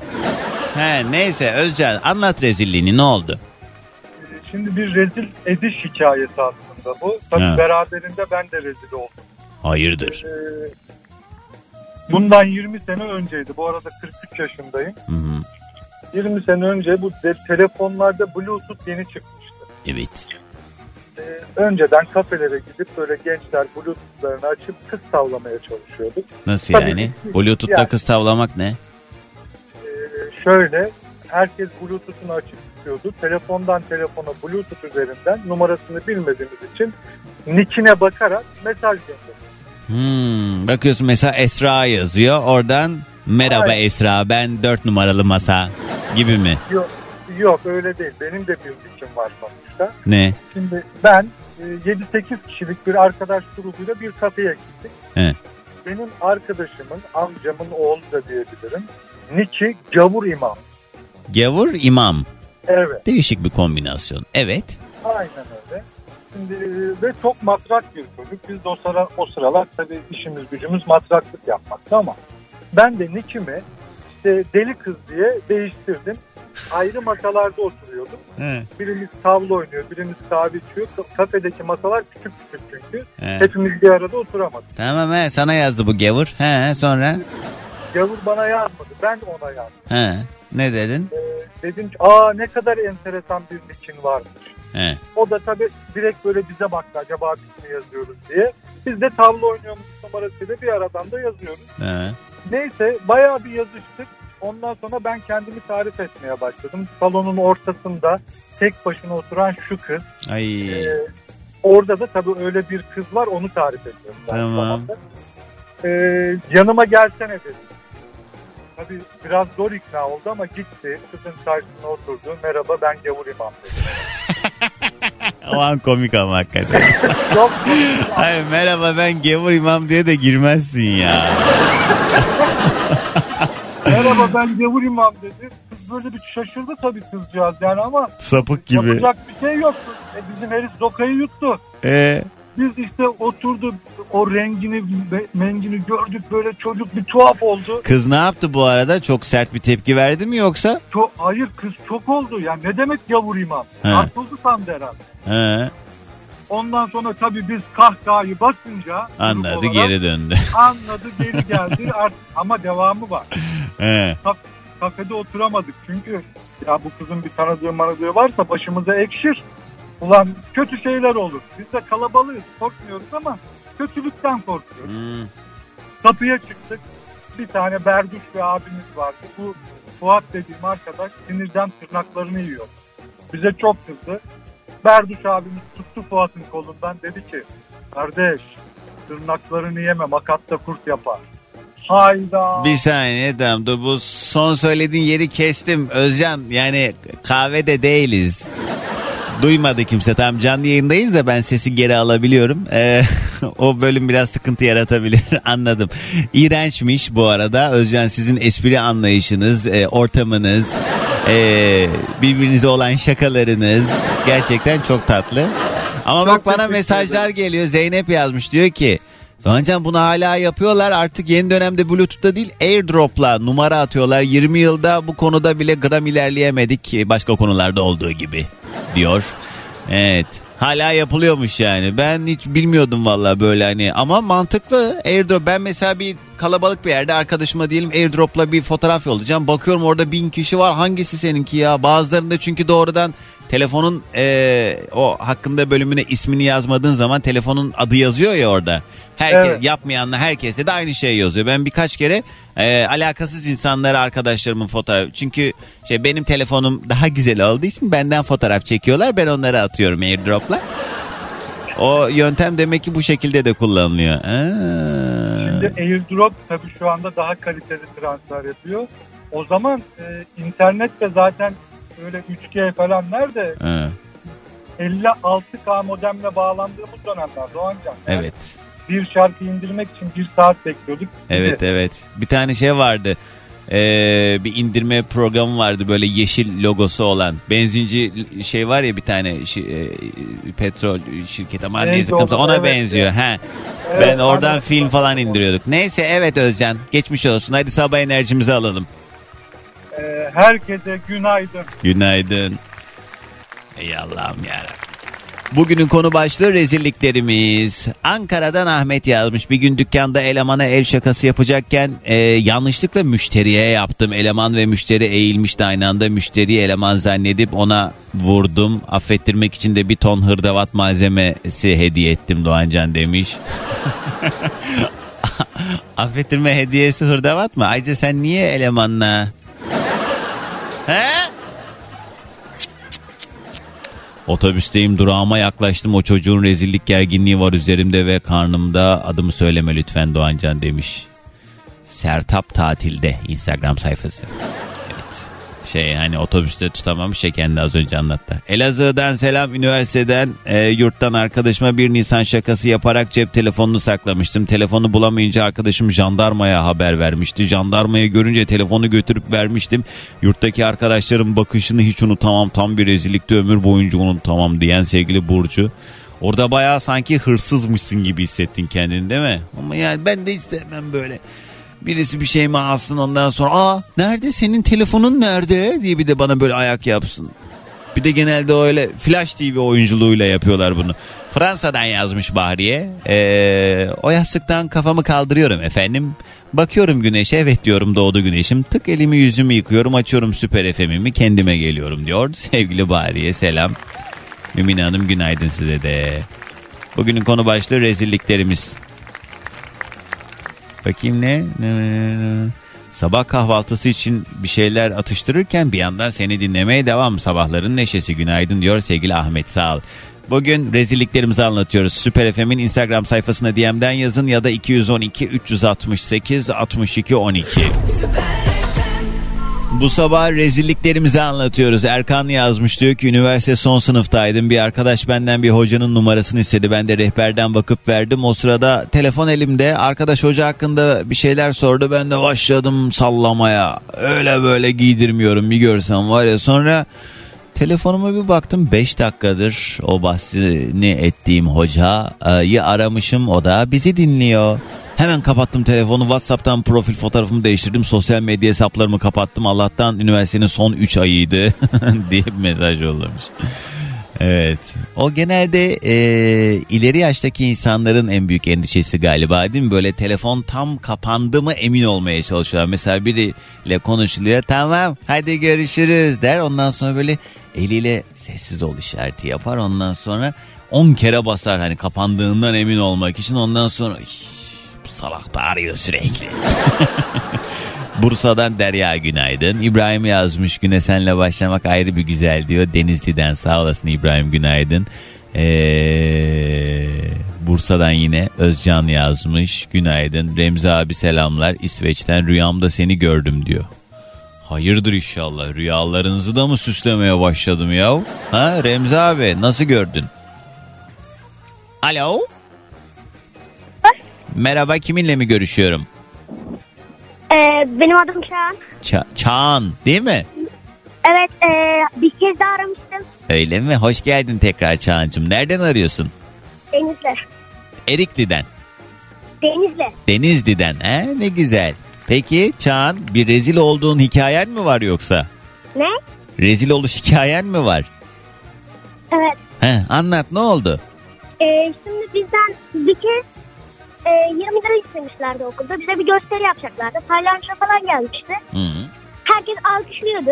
He, neyse Özcan anlat rezilliğini ne oldu? Şimdi bir rezil ediş hikayesi aslında bu. Tabii Ha. beraberinde ben de rezil oldum. Hayırdır? Ee, bundan 20 sene önceydi. Bu arada 43 yaşındayım. Hı hı. 20 sene önce bu de- telefonlarda Bluetooth yeni çıkmıştı. Evet. Ee, önceden kafelere gidip böyle gençler Bluetooth'larını açıp kız tavlamaya çalışıyorduk. Nasıl Tabii yani? ki. Bluetooth'ta Yani. kız tavlamak ne? Ee, şöyle herkes Bluetooth'unu açık tutuyordu. Telefondan telefona Bluetooth üzerinden numarasını bilmediğimiz için nickine bakarak mesaj gönderdik. Hmm, bakıyorsun mesela Esra yazıyor. Oradan merhaba Hayır. Esra ben 4 numaralı masa gibi mi? Yok, yok öyle değil. Benim de bir nickim var sonuçta. Ne? Şimdi ben e, 7-8 kişilik bir arkadaş grubuyla bir kafeye gittik. Evet. benim arkadaşımın, amcamın oğlu da diyebilirim. Niki Gavur İmam. Gavur imam. Evet. Değişik bir kombinasyon. Evet. Aynen öyle. Şimdi ve çok matrak bir çocuk. Biz de o, sıra, o sıralar tabii işimiz gücümüz matraklık yapmakta ama ben de Nick'imi işte deli kız diye değiştirdim. Ayrı masalarda oturuyorduk. He. Birimiz tavla oynuyor, birimiz kahve içiyor. Kafedeki masalar küçük küçük çünkü. He. Hepimiz bir arada oturamadık. Tamam he sana yazdı bu gavur. He sonra. Gavur bana yazmadı, ben ona yazdım. He. Ne dedin? Ee, dedim ki aa ne kadar enteresan bir Nick'in varmış. He. O da tabii direkt böyle bize baktı acaba biz mi yazıyoruz diye. Biz de tavla oynuyormuş numarasıyla bir aradan da yazıyoruz. He. Neyse bayağı bir yazıştık. Ondan sonra ben kendimi tarif etmeye başladım. Salonun ortasında tek başına oturan şu kız. Ay. Ee, orada da tabii öyle bir kız var onu tarif ediyorum. Tamam. Ee, yanıma gelsene dedim. Tabii biraz zor ikna oldu ama gitti. Kızın karşısına oturdu. Merhaba ben Gavur İmam dedi. O an komik ama hakikaten. Çok Hayır merhaba ben gavur imam diye de girmezsin ya. Merhaba ben Gavur İmam dedi. Kız böyle bir şaşırdı tabii kızcağız yani ama Sapık gibi. yapacak bir şey yok. E, bizim herif zokayı yuttu. Ee, Biz işte oturduk o rengini mengini gördük böyle çocuk bir tuhaf oldu. kız ne yaptı bu arada? Çok sert bir tepki verdi mi yoksa? Çok, hayır kız çok oldu ya ne demek Gavur İmam? He. Atıldı sandı herhalde. He. Ondan sonra tabii biz kahkahayı basınca Anladı olarak geri döndü. Anladı geri geldi artık ama devamı var. He. kafede oturamadık. Çünkü ya bu kızın bir tanıdığı manadığı varsa başımıza ekşir. Ulan kötü şeyler olur. Biz de kalabalığız korkmuyoruz ama kötülükten korkuyoruz. Hmm. Kapıya çıktık. Bir tane berduş bir abimiz vardı. Bu Fuat dediğim arkadaş sinirden tırnaklarını yiyor. Bize çok kızdı. Berduş abimiz tuttu Fuat'ın kolundan dedi ki kardeş tırnaklarını yeme makatta kurt yapar. Hayda. Bir saniye tamam dur bu son söylediğin yeri kestim. Özcan yani kahvede değiliz. Duymadı kimse tam canlı yayındayız da ben sesi geri alabiliyorum. Ee, o bölüm biraz sıkıntı yaratabilir anladım. İğrençmiş bu arada Özcan sizin espri anlayışınız, e, ortamınız, e, birbirinize olan şakalarınız gerçekten çok tatlı. Ama bak bana mesajlar geliyor Zeynep yazmış diyor ki Doğancan bunu hala yapıyorlar. Artık yeni dönemde Bluetooth'ta değil AirDrop'la numara atıyorlar. 20 yılda bu konuda bile gram ilerleyemedik. Başka konularda olduğu gibi diyor. Evet hala yapılıyormuş yani. Ben hiç bilmiyordum valla böyle hani. Ama mantıklı. AirDrop ben mesela bir kalabalık bir yerde arkadaşıma diyelim AirDrop'la bir fotoğraf yollayacağım. Bakıyorum orada bin kişi var. Hangisi seninki ya? Bazılarında çünkü doğrudan telefonun eee, o hakkında bölümüne ismini yazmadığın zaman telefonun adı yazıyor ya orada. Herkes Evet. yapmayanla herkese de aynı şey yazıyor. Ben birkaç kere e, alakasız insanlara arkadaşlarımın fotoğraf çünkü şey benim telefonum daha güzel olduğu için benden fotoğraf çekiyorlar. Ben onları atıyorum AirDrop'la. O yöntem demek ki bu şekilde de kullanılıyor. Aa. Şimdi AirDrop tabii şu anda daha kaliteli transfer yapıyor. O zaman e, internet de zaten öyle 3G falan nerede? Ha, 56K modemle bağlandığımız dönemler Doğancan. Yani evet. Bir şarkı indirmek için bir saat bekliyorduk. Evet evet. Bir tane şey vardı. Ee, bir indirme programı vardı böyle yeşil logosu olan. Benzinci şey var ya bir tane şi- e, petrol şirketi ama Neyse, da- ona evet, benziyor. He. Evet, ben oradan aynen. film falan indiriyorduk. Neyse evet Özcan geçmiş olsun. Hadi sabah enerjimizi alalım. E, herkese günaydın. Günaydın. Ey Allah'ım yarabbim. Bugünün konu başlığı rezilliklerimiz. Ankara'dan Ahmet yazmış. Bir gün dükkanda elemana el şakası yapacakken e, yanlışlıkla müşteriye yaptım. Eleman ve müşteri eğilmişti aynı anda. Müşteriyi eleman zannedip ona vurdum. Affettirmek için de bir ton hırdavat malzemesi hediye ettim Doğancan demiş. Affettirme hediyesi hırdavat mı? Ayrıca sen niye elemanla? He? Otobüsteyim durağıma yaklaştım o çocuğun rezillik gerginliği var üzerimde ve karnımda adımı söyleme lütfen Doğancan demiş. Sertap tatilde Instagram sayfası. Şey hani otobüste tutamamış ya kendi az önce anlattı. Elazığ'dan selam üniversiteden e, yurttan arkadaşıma bir Nisan şakası yaparak cep telefonunu saklamıştım. Telefonu bulamayınca arkadaşım jandarmaya haber vermişti. Jandarmaya görünce telefonu götürüp vermiştim. Yurttaki arkadaşlarım bakışını hiç unutamam. Tam bir rezillikti ömür boyunca unutamam diyen sevgili Burcu. Orada bayağı sanki hırsızmışsın gibi hissettin kendini değil mi? Ama yani ben de hiç sevmem böyle. Birisi bir şey mi alsın ondan sonra aa nerede senin telefonun nerede diye bir de bana böyle ayak yapsın. Bir de genelde öyle Flash TV oyunculuğuyla yapıyorlar bunu. Fransa'dan yazmış Bahriye. Ee, o yastıktan kafamı kaldırıyorum efendim. Bakıyorum güneşe evet diyorum doğdu güneşim. Tık elimi yüzümü yıkıyorum açıyorum süper FM'imi kendime geliyorum diyor. Sevgili Bahriye selam. Mümine Hanım günaydın size de. Bugünün konu başlığı rezilliklerimiz. Bakayım ne? Sabah kahvaltısı için bir şeyler atıştırırken bir yandan seni dinlemeye devam. Sabahların neşesi günaydın diyor sevgili Ahmet sağ ol. Bugün rezilliklerimizi anlatıyoruz. Süper FM'in Instagram sayfasına DM'den yazın ya da 212 368 62 12. Bu sabah rezilliklerimizi anlatıyoruz. Erkan yazmış diyor ki üniversite son sınıftaydım. Bir arkadaş benden bir hocanın numarasını istedi. Ben de rehberden bakıp verdim. O sırada telefon elimde. Arkadaş hoca hakkında bir şeyler sordu. Ben de başladım sallamaya. Öyle böyle giydirmiyorum bir görsem var ya. Sonra telefonuma bir baktım 5 dakikadır o bahsini ettiğim hocayı aramışım. O da bizi dinliyor. Hemen kapattım telefonu. WhatsApp'tan profil fotoğrafımı değiştirdim. Sosyal medya hesaplarımı kapattım. Allah'tan üniversitenin son 3 ayıydı diye bir mesaj yollamış. Evet. O genelde e, ileri yaştaki insanların en büyük endişesi galiba değil mi? Böyle telefon tam kapandı mı emin olmaya çalışıyorlar. Mesela biriyle konuşuluyor. Tamam hadi görüşürüz der. Ondan sonra böyle eliyle sessiz ol işareti yapar. Ondan sonra 10 kere basar hani kapandığından emin olmak için. Ondan sonra "İş, bu salak da arıyor sürekli. Bursa'dan Derya günaydın. İbrahim yazmış güne senle başlamak ayrı bir güzel diyor. Denizli'den sağ olasın İbrahim günaydın. Ee, Bursa'dan yine Özcan yazmış günaydın. Remzi abi selamlar İsveç'ten rüyamda seni gördüm diyor. Hayırdır inşallah rüyalarınızı da mı süslemeye başladım ya? Ha Remzi abi nasıl gördün? Alo? Merhaba kiminle mi görüşüyorum? Ee, benim adım Çağan. Ça- Çağan değil mi? Evet ee, bir kez daha aramıştım. Öyle mi? Hoş geldin tekrar Çağan'cığım. Nereden arıyorsun? Denizli. Erikli'den. Denizli. Denizli'den. He, ne güzel. Peki Çağan bir rezil olduğun hikayen mi var yoksa? Ne? Rezil oluş hikayen mi var? Evet. He, anlat ne oldu? Ee, şimdi bizden bir kez e, 20 lira istemişlerdi okulda. Bize bir gösteri yapacaklardı. Palyaço falan gelmişti. Hı -hı. Herkes alkışlıyordu.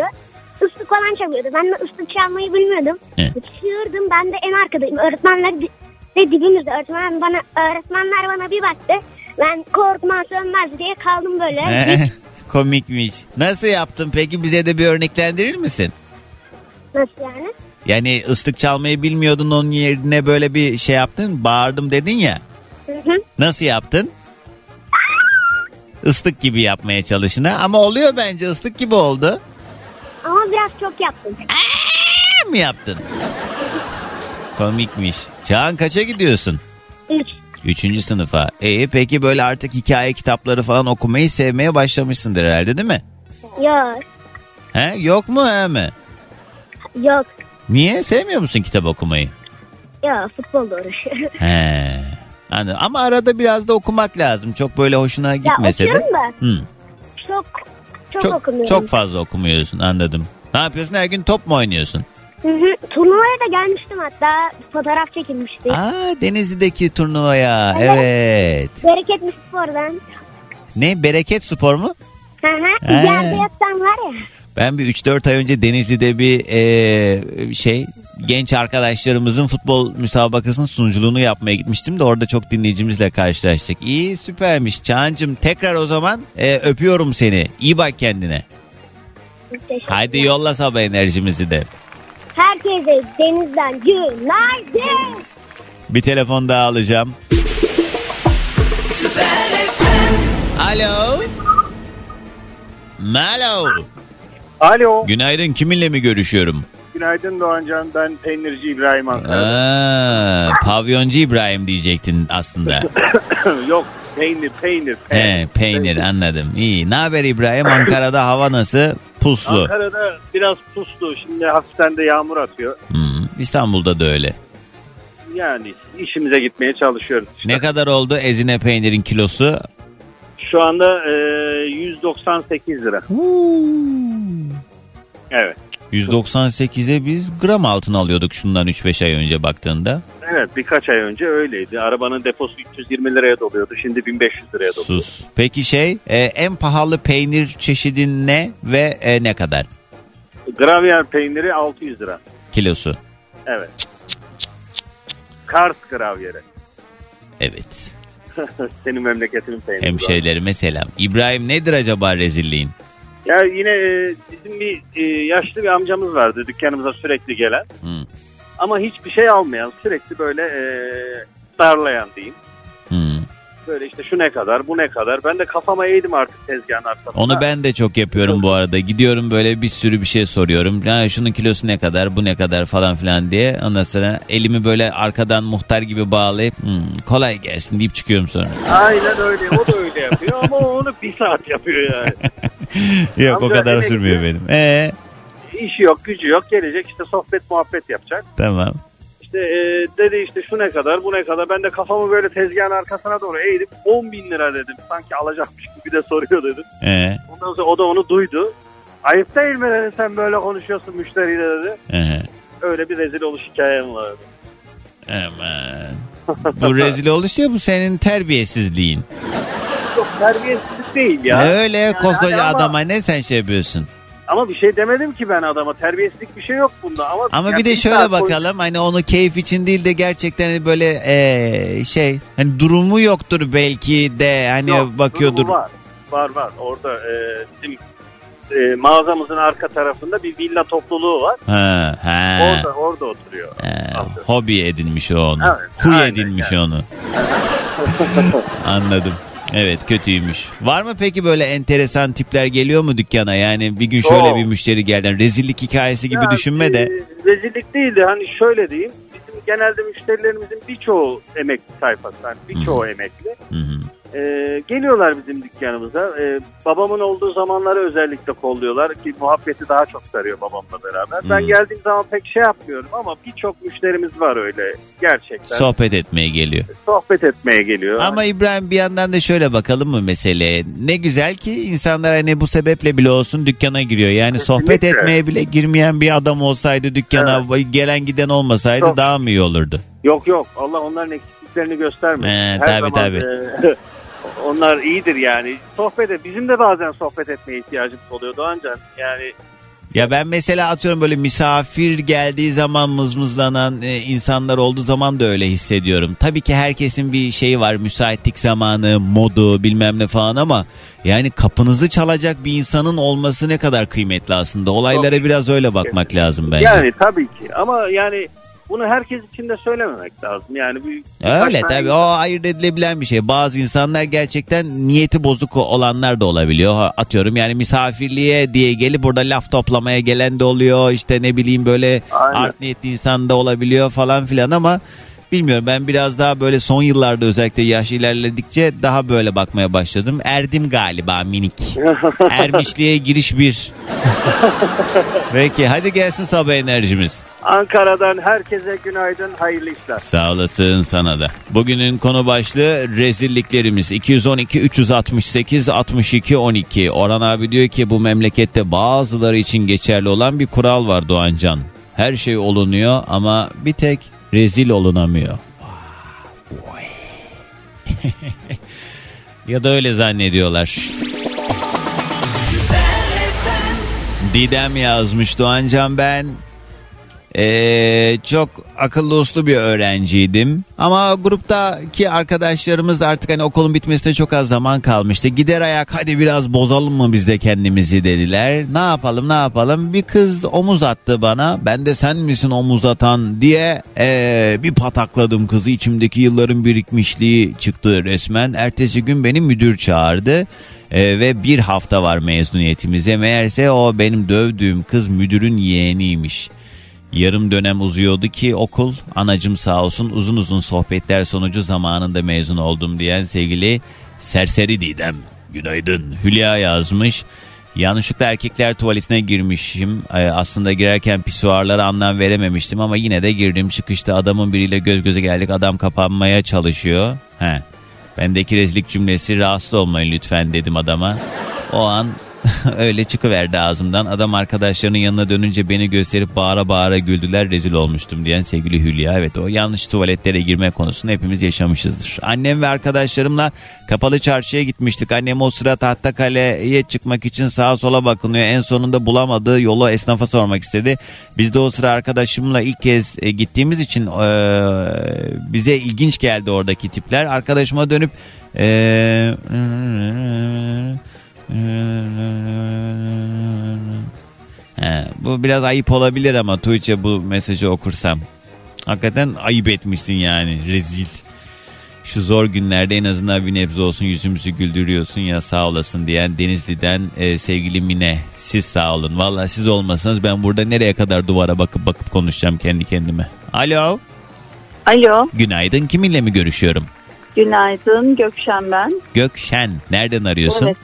Islık falan çalıyordu. Ben de ıslık çalmayı bilmiyordum. Evet. Çığırdım. Ben de en arkadayım. Öğretmenler di- de dibimizde. Öğretmen bana, öğretmenler bana bir baktı. Ben korkma sönmez diye kaldım böyle. Komikmiş. Nasıl yaptın peki bize de bir örneklendirir misin? Nasıl yani? Yani ıslık çalmayı bilmiyordun onun yerine böyle bir şey yaptın bağırdım dedin ya. Nasıl yaptın? Islık gibi yapmaya çalışın ha. Ama oluyor bence ıslık gibi oldu. Ama biraz çok yaptım. Ne mi yaptın? Komikmiş. Çağan kaça gidiyorsun? Üç. Üçüncü sınıfa. E peki böyle artık hikaye kitapları falan okumayı sevmeye başlamışsındır herhalde değil mi? Yok. He? Yok mu he mi? Yok. Niye? Sevmiyor musun kitap okumayı? Yok futbolla uğraşıyorum. He. Anladım. Ama arada biraz da okumak lazım. Çok böyle hoşuna gitmese de. Hı. çok çok, Çok, okumuyorum. çok fazla okumuyorsun anladım. Ne yapıyorsun? Her gün top mu oynuyorsun? Hı hı. Turnuvaya da gelmiştim hatta. Fotoğraf çekilmişti. Aa Denizli'deki turnuvaya. Evet. Evet. Bereketli spordan. Ne? Bereket spor mu? Hı hı. Yerde var ya. Ben bir 3-4 ay önce Denizli'de bir e, şey genç arkadaşlarımızın futbol müsabakasının sunuculuğunu yapmaya gitmiştim de orada çok dinleyicimizle karşılaştık. İyi süpermiş Çağan'cığım tekrar o zaman e, öpüyorum seni. İyi bak kendine. Haydi yolla sabah enerjimizi de. Herkese denizden günaydın. Bir telefon daha alacağım. Alo. Alo. Alo. Günaydın kiminle mi görüşüyorum? Günaydın Doğancan. Ben peynirci İbrahim Ankara. Aa, pavyoncu İbrahim diyecektin aslında. Yok peynir peynir. He, peynir anladım. İyi. Ne haber İbrahim? Ankara'da hava nasıl? Puslu. Ankara'da biraz puslu. Şimdi hafiften de yağmur atıyor. Hmm, İstanbul'da da öyle. Yani işimize gitmeye çalışıyoruz. işte. Ne kadar oldu ezine peynirin kilosu? Şu anda e, 198 lira. Evet. 198'e biz gram altın alıyorduk şundan 3-5 ay önce baktığında. Evet birkaç ay önce öyleydi. Arabanın deposu 320 liraya doluyordu. Şimdi 1500 liraya doluyor. Sus. Peki şey e, en pahalı peynir çeşidin ne ve e, ne kadar Gravyer peyniri 600 lira. kilosu? Evet. Kars gravyeri. Evet. Senin memleketinin peyniri. Hemşehrilerime selam. İbrahim nedir acaba rezilliğin? Ya yine e, bizim bir e, yaşlı bir amcamız vardı dükkanımıza sürekli gelen. Hı. Ama hiçbir şey almayan sürekli böyle e, darlayan diyeyim. Hı. Böyle işte şu ne kadar bu ne kadar. Ben de kafama eğdim artık tezgahın arkasında. Onu ben de çok yapıyorum bu arada. Gidiyorum böyle bir sürü bir şey soruyorum. Ya şunun kilosu ne kadar, bu ne kadar falan filan diye. Ondan sonra elimi böyle arkadan muhtar gibi bağlayıp "Hmm, kolay gelsin deyip çıkıyorum sonra. Aynen öyle o da öyle yapıyor ama onu bir saat yapıyor yani. Yok o Amca kadar emekli. sürmüyor benim. Ee İşi yok gücü yok gelecek işte sohbet muhabbet yapacak. tamam. İşte e, dedi işte şu ne kadar bu ne kadar ben de kafamı böyle tezgahın arkasına doğru eğdim 10 bin lira dedim sanki alacakmış gibi de soruyor dedim. Ee, Ondan sonra o da onu duydu. Ayıp değil mi dedi sen böyle konuşuyorsun müşteriyle dedi. ee. Öyle bir rezil oluş hikayem vardı. Aman. bu rezil oluş ya bu senin terbiyesizliğin. Çok terbiyesizlik değil ya. Ne öyle Yani koskoca hani ama- adama ne sen şey yapıyorsun? Ama bir şey demedim ki ben adama. Terbiyesizlik bir şey yok bunda. Ama, Ama yani bir de şöyle bakalım hani onu keyif için değil de gerçekten hani böyle eee, şey hani durumu yoktur belki de hani Yok, bakıyordur. Var var. var. Orada e, bizim e, mağazamızın arka tarafında bir villa topluluğu var. Ha, ha. Orada orada oturuyor. Ha, hobi edinmiş o onu. Evet, Huy aynen edinmiş yani. onu. Anladım. Evet kötüymüş. Var mı peki böyle enteresan tipler geliyor mu dükkana? Yani bir gün şöyle Yok. bir müşteri geldi. Rezillik hikayesi gibi Ya, düşünme de. e, rezillik değil de hani şöyle diyeyim. Bizim genelde müşterilerimizin birçoğu emekli sayfası. Yani birçoğu emekli. Hı hı. E, geliyorlar bizim dükkanımıza. E, babamın olduğu zamanları özellikle kolluyorlar ki muhabbeti daha çok sarıyor babamla beraber. Ben Hmm. geldiğim zaman pek şey yapmıyorum ama birçok müşterimiz var öyle gerçekten. Sohbet etmeye geliyor. Sohbet etmeye geliyor. Ama İbrahim bir yandan da şöyle bakalım mı meseleye? Ne güzel ki insanlar hani bu sebeple bile olsun dükkana giriyor. Yani sohbet Kesinlikle. etmeye bile girmeyen bir adam olsaydı dükkana gelen giden olmasaydı Çok. daha mı iyi olurdu? Yok yok Allah onların eksikliklerini göstermesin. He, Her tabii, zaman, tabii. e, onlar iyidir yani. Sohbet et. Bizim de bazen sohbet etmeye ihtiyacımız oluyor Doğancan. Yani Ya ben mesela atıyorum böyle misafir geldiği zaman mızmızlanan e, insanlar olduğu zaman da öyle hissediyorum. Tabii ki herkesin bir şeyi var müsaitlik zamanı, modu bilmem ne falan ama yani kapınızı çalacak bir insanın olması ne kadar kıymetli aslında. Olaylara biraz öyle bakmak lazım bence. yani tabii ki ama yani bunu herkes için de söylememek lazım. Yani bir, Öyle tabii o ayırt edilebilen bir şey. Bazı insanlar gerçekten niyeti bozuk olanlar da olabiliyor. Atıyorum yani misafirliğe diye gelip burada laf toplamaya gelen de oluyor. İşte ne bileyim böyle Aynen. art niyetli insan da olabiliyor falan filan ama bilmiyorum ben biraz daha böyle son yıllarda özellikle yaş ilerledikçe daha böyle bakmaya başladım. Erdim galiba minik. Ermişliğe giriş bir. Peki hadi gelsin sabah enerjimiz. Ankara'dan herkese günaydın, hayırlı işler. Sağ olasın sana da. Bugünün konu başlığı rezilliklerimiz. 212 368 62 12. Orhan abi diyor ki bu memlekette bazıları için geçerli olan bir kural var Doğancan. Her şey olunuyor ama bir tek rezil olunamıyor. Ya da öyle zannediyorlar. Didem yazmış Doğancan ben Ee, çok akıllı uslu bir öğrenciydim. Ama gruptaki arkadaşlarımız da artık hani okulun bitmesine çok az zaman kalmıştı. Gider ayak hadi biraz bozalım mı biz de kendimizi dediler. Ne yapalım ne yapalım bir kız omuz attı bana. Ben de sen misin omuz atan diye ee, bir patakladım kızı. İçimdeki yılların birikmişliği çıktı resmen. Ertesi gün beni müdür çağırdı. Ee, ve bir hafta var mezuniyetimize. Meğerse o benim dövdüğüm kız müdürün yeğeniymiş. Yarım dönem uzuyordu ki okul anacım sağ olsun uzun uzun sohbetler sonucu zamanında mezun oldum diyen sevgili Serseri Didem. Günaydın. Hülya yazmış. Yanlışlıkla erkekler tuvaletine girmişim. Ee, aslında girerken pisuarlara anlam verememiştim ama yine de girdim. Çıkışta adamın biriyle göz göze geldik. Adam kapanmaya çalışıyor. He. Bendeki rezillik cümlesi rahatsız olmayın lütfen dedim adama. O an öyle çıkıverdi ağzımdan. Adam arkadaşlarının yanına dönünce beni gösterip bağıra bağıra güldüler rezil olmuştum diyen sevgili Hülya. Evet o yanlış tuvaletlere girme konusunu hepimiz yaşamışızdır. Annem ve arkadaşlarımla kapalı çarşıya gitmiştik. Annem o sıra Tahtakale'ye çıkmak için sağa sola bakınıyor. En sonunda bulamadığı yolu esnafa sormak istedi. Biz de o sıra arkadaşımla ilk kez e, gittiğimiz için e, bize ilginç geldi oradaki tipler. Arkadaşıma dönüp e, He, bu biraz ayıp olabilir ama Tuğçe bu mesajı okursam. Hakikaten ayıp etmişsin yani rezil. Şu zor günlerde en azından bir nebze olsun yüzümüzü güldürüyorsun ya sağ olasın diyen Denizli'den e, sevgili Mine. Siz sağ olun. Valla siz olmasanız ben burada nereye kadar duvara bakıp bakıp konuşacağım kendi kendime. Alo. Alo, Günaydın kiminle mi görüşüyorum? günaydın Gökşen ben. Gökşen. Nereden arıyorsun? Evet,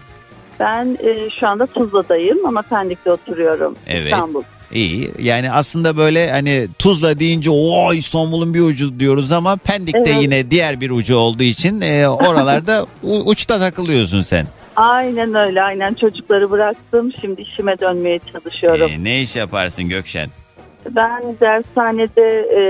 ben e, şu anda Tuzla'dayım ama Pendik'te oturuyorum. Evet. İstanbul. İyi. Yani aslında böyle hani Tuzla deyince o İstanbul'un bir ucu diyoruz ama Pendik'te Evet. yine diğer bir ucu olduğu için e, oralarda uçta takılıyorsun sen. Aynen öyle, aynen çocukları bıraktım. Şimdi işime dönmeye çalışıyorum. E, ne iş yaparsın Gökşen? Ben dershanede e,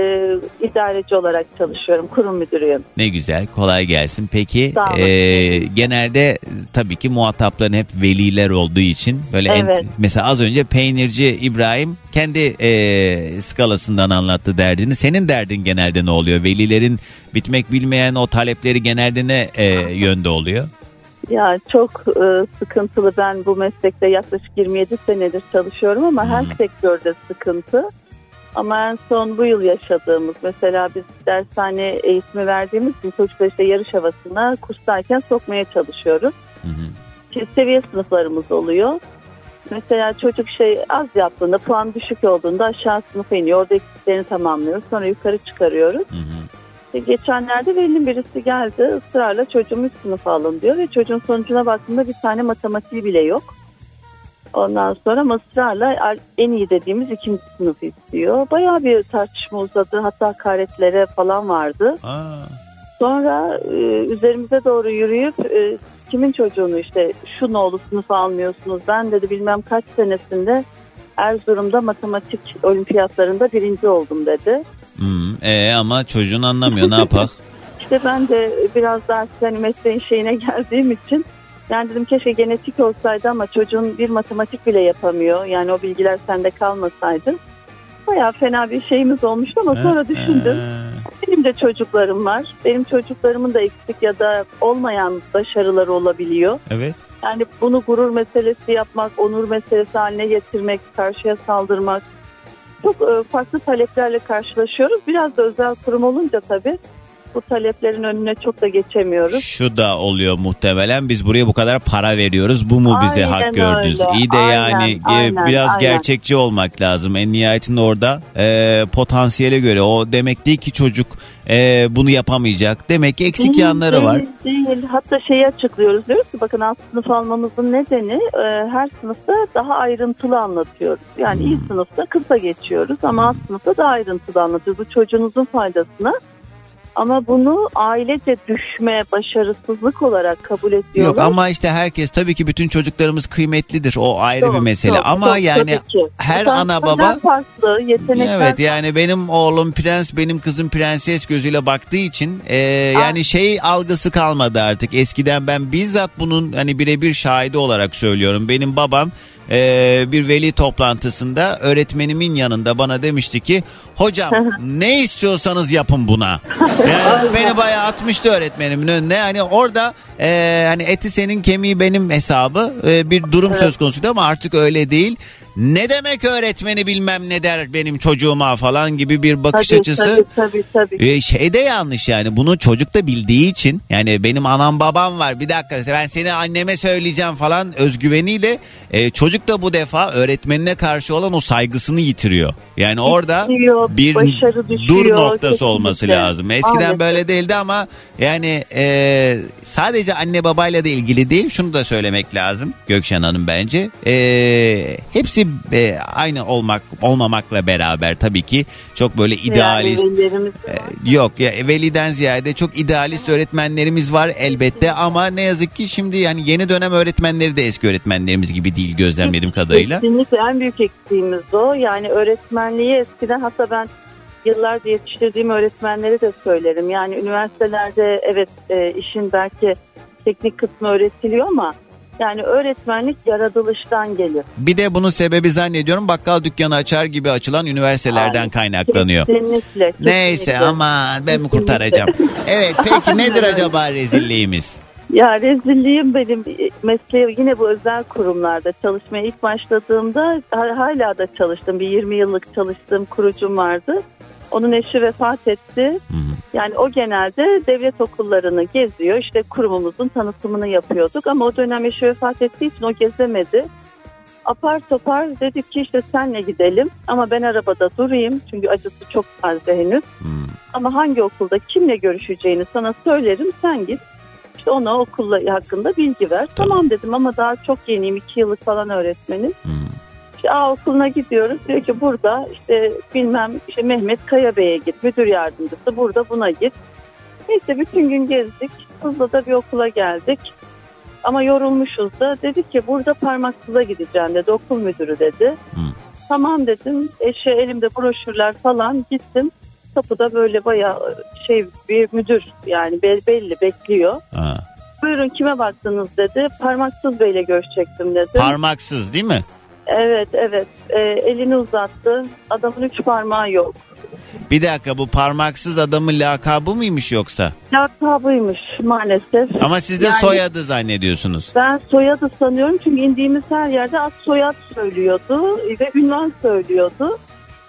idareci olarak çalışıyorum, kurum müdürüyüm. Ne güzel kolay gelsin. Peki e, genelde tabii ki muhatapların hep veliler olduğu için böyle en- Evet. mesela az önce peynirci İbrahim kendi e, skalasından anlattı derdini. Senin derdin genelde ne oluyor? Velilerin bitmek bilmeyen o talepleri genelde ne e, yönde oluyor? Ya çok e, sıkıntılı. Ben bu meslekte yaklaşık 27 senedir çalışıyorum ama her sektörde sıkıntı. Ama en son bu yıl yaşadığımız mesela biz dershane eğitimi verdiğimiz için çocuklar işte yarış havasına kurstayken sokmaya çalışıyoruz. Ki seviye sınıflarımız oluyor. Mesela çocuk şey az yaptığında puan düşük olduğunda aşağı sınıfa iniyor. Orada eksiklerini tamamlıyoruz. Sonra yukarı çıkarıyoruz. İşte geçenlerde velinin birisi geldi ısrarla çocuğumu üst sınıfa alın diyor ve çocuğun sonucuna baktığımda bir tane matematiği bile yok. Ondan sonra ısrarla en iyi dediğimiz ikinci sınıfı istiyor. Bayağı bir tartışma uzadı hatta hakaretlere falan vardı. Sonra e, üzerimize doğru yürüyüp e, kimin çocuğunu işte şu nolu sınıfa almıyorsunuz ben dedi bilmem kaç senesinde Erzurum'da matematik olimpiyatlarında birinci oldum dedi. Hmm, e, ama çocuğun anlamıyor ne yapak? İşte ben de biraz daha hani mesleğin şeyine geldiğim için yani dedim keşke genetik olsaydı ama çocuğun bir matematik bile yapamıyor. Yani o bilgiler sende kalmasaydı. Bayağı fena bir şeyimiz olmuştu ama sonra düşündüm. Benim de çocuklarım var. Benim çocuklarımın da eksik ya da olmayan başarıları olabiliyor. Evet. Yani bunu gurur meselesi yapmak, onur meselesi haline getirmek, karşıya saldırmak. Çok e, farklı taleplerle karşılaşıyoruz. Biraz da özel kurum olunca tabii bu taleplerin önüne çok da geçemiyoruz. Şu da oluyor muhtemelen biz buraya bu kadar para veriyoruz bu mu bize Aynen hak gördünüz? öyle. İyi de Aynen, yani e, aynen, biraz aynen. gerçekçi olmak lazım. En nihayetinde orada e, potansiyele göre o demek değil ki çocuk e, bunu yapamayacak. Demek ki eksik Değil, yanları değil, var. Değil. Hatta şeyi açıklıyoruz. Diyoruz ki bakın alt sınıf almamızın nedeni e, her sınıfta daha ayrıntılı anlatıyoruz. Yani iyi sınıfta kısa geçiyoruz ama alt sınıfta daha ayrıntılı anlatıyoruz. Bu çocuğunuzun faydasına. Ama bunu ailece düşme, başarısızlık olarak kabul ediyorlar. Yok ama işte herkes tabii ki bütün çocuklarımız kıymetlidir. O ayrı bir Çok, mesele. çok, ama çok, yani her Mesela ana baba farklı yetenekler Evet yani benim oğlum prens benim kızım prenses gözüyle baktığı için e, yani şey algısı kalmadı artık. Eskiden ben bizzat bunun hani birebir şahidi olarak söylüyorum. Benim babam e, bir veli toplantısında öğretmenimin yanında bana demişti ki hocam ne istiyorsanız yapın buna. Yani beni bayağı atmıştı öğretmenimin önüne. Hani orada e, hani eti senin kemiği benim hesabı e, bir durum söz konusuydu ama artık öyle değil. Ne demek öğretmeni bilmem ne der benim çocuğuma falan gibi bir bakış Tabii, açısı. Tabii tabii. tabii. E, şey de yanlış yani bunu çocuk da bildiği için yani benim anam babam var bir dakika ben seni anneme söyleyeceğim falan özgüveniyle e, çocuk da bu defa öğretmenine karşı olan o saygısını yitiriyor. Yani orada Düşüyor, bir başarı düşüyor, dur noktası kesinlikle. olması lazım. Eskiden Maalesef. böyle değildi ama yani e, sadece anne babayla da ilgili değil şunu da söylemek lazım Gökşen Hanım bence. E, hepsi e, aynı olmak olmamakla beraber tabii ki çok böyle idealist velilerimiz Yok ya veliden ziyade çok idealist öğretmenlerimiz var elbette ama ne yazık ki şimdi yani yeni dönem öğretmenleri de eski öğretmenlerimiz gibi değil gözlemlediğim kadarıyla. Kesinlikle en büyük eksiğimiz o. Yani öğretmenliği eskiden hatta ben yıllarca yetiştirdiğim öğretmenlere de söylerim. Yani üniversitelerde evet e, işin belki teknik kısmı öğretiliyor ama yani öğretmenlik yaratılıştan gelir. Bir de bunun sebebi zannediyorum bakkal dükkanı açar gibi açılan üniversitelerden kaynaklanıyor. Kesinlikle. Neyse kesinlikle. ama ben mi kurtaracağım? Evet peki nedir acaba rezilliğimiz? Ya rezilliğim benim mesleğim yine bu özel kurumlarda çalışmaya ilk başladığımda ha- hala da çalıştım. Bir 20 yıllık çalıştığım kurucum vardı. Onun eşi vefat etti. Yani o genelde devlet okullarını geziyor. İşte kurumumuzun tanıtımını yapıyorduk ama o dönem eşi vefat ettiği için o gezemedi. Apar topar dedik ki işte senle gidelim ama ben arabada durayım çünkü acısı çok taze henüz. Ama hangi okulda kimle görüşeceğini sana söylerim sen git. İşte ona okulla hakkında bilgi ver. Tamam dedim ama daha çok yeniyim. iki yıllık falan öğretmenim. İşte A okuluna gidiyoruz. Diyor ki burada işte bilmem işte Mehmet Kaya Bey'e git. Müdür yardımcısı burada buna git. Neyse bütün gün gezdik. Tuzla'da bir okula geldik. Ama yorulmuşuz da. Dedik ki burada parmaksıza gideceğim dedi. Okul müdürü dedi. Tamam dedim. Eşe elimde broşürler falan gittim. Kapıda böyle bayağı şey bir müdür yani be- belli bekliyor. Ha. Buyurun kime baktınız dedi. Parmaksız beyle görüşecektim dedi. Parmaksız değil mi? evet evet Ee, elini uzattı. Adamın üç parmağı yok. Bir dakika bu parmaksız adamın lakabı mıymış yoksa? Lakabıymış maalesef. Ama siz de Yani soyadı zannediyorsunuz. Ben soyadı sanıyorum çünkü indiğimiz her yerde ad soyad söylüyordu ve ünvan söylüyordu.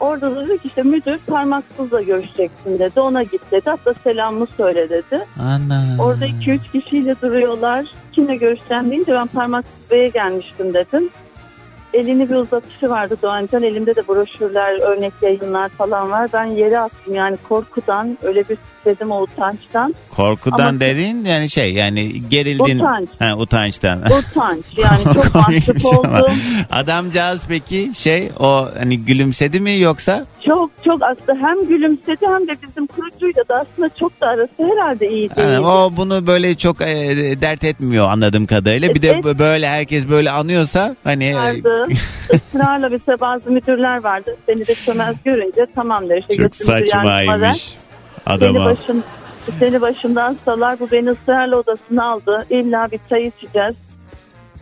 Orada da dedi ki işte müdür parmaksızla görüşeceksin dedi. Ona git dedi. Hatta selamımı söyle dedi. Ana. Orada 2-3 kişiyle duruyorlar. Kimle görüşeceğim deyince ben parmaksız beye gelmiştim dedim. Elini bir uzatışı vardı Doğancan. Elimde de broşürler, örnek yayınlar falan var. Ben yere attım yani korkudan öyle bir dedim o utançtan. Korkudan Ama- dediğin yani şey yani gerildin. Utanç. Ha, utançtan. Utanç yani çok mahcup ama. oldum. Adamcağız peki şey o hani gülümsedi mi yoksa? Çok çok aslında hem gülümsedi hem de bizim kurucuyla da aslında çok da arası herhalde iyi değil. Yani o bunu böyle çok e, dert etmiyor anladığım kadarıyla. Bir de böyle herkes böyle anıyorsa hani e, vardı. Israrla mesela bazı müdürler vardı. Seni de çömez görünce tamam der. İşte çok saçmaymış adama. başım, seni başımdan salar. Bu beni ısrarla odasına aldı. İlla bir çay içeceğiz.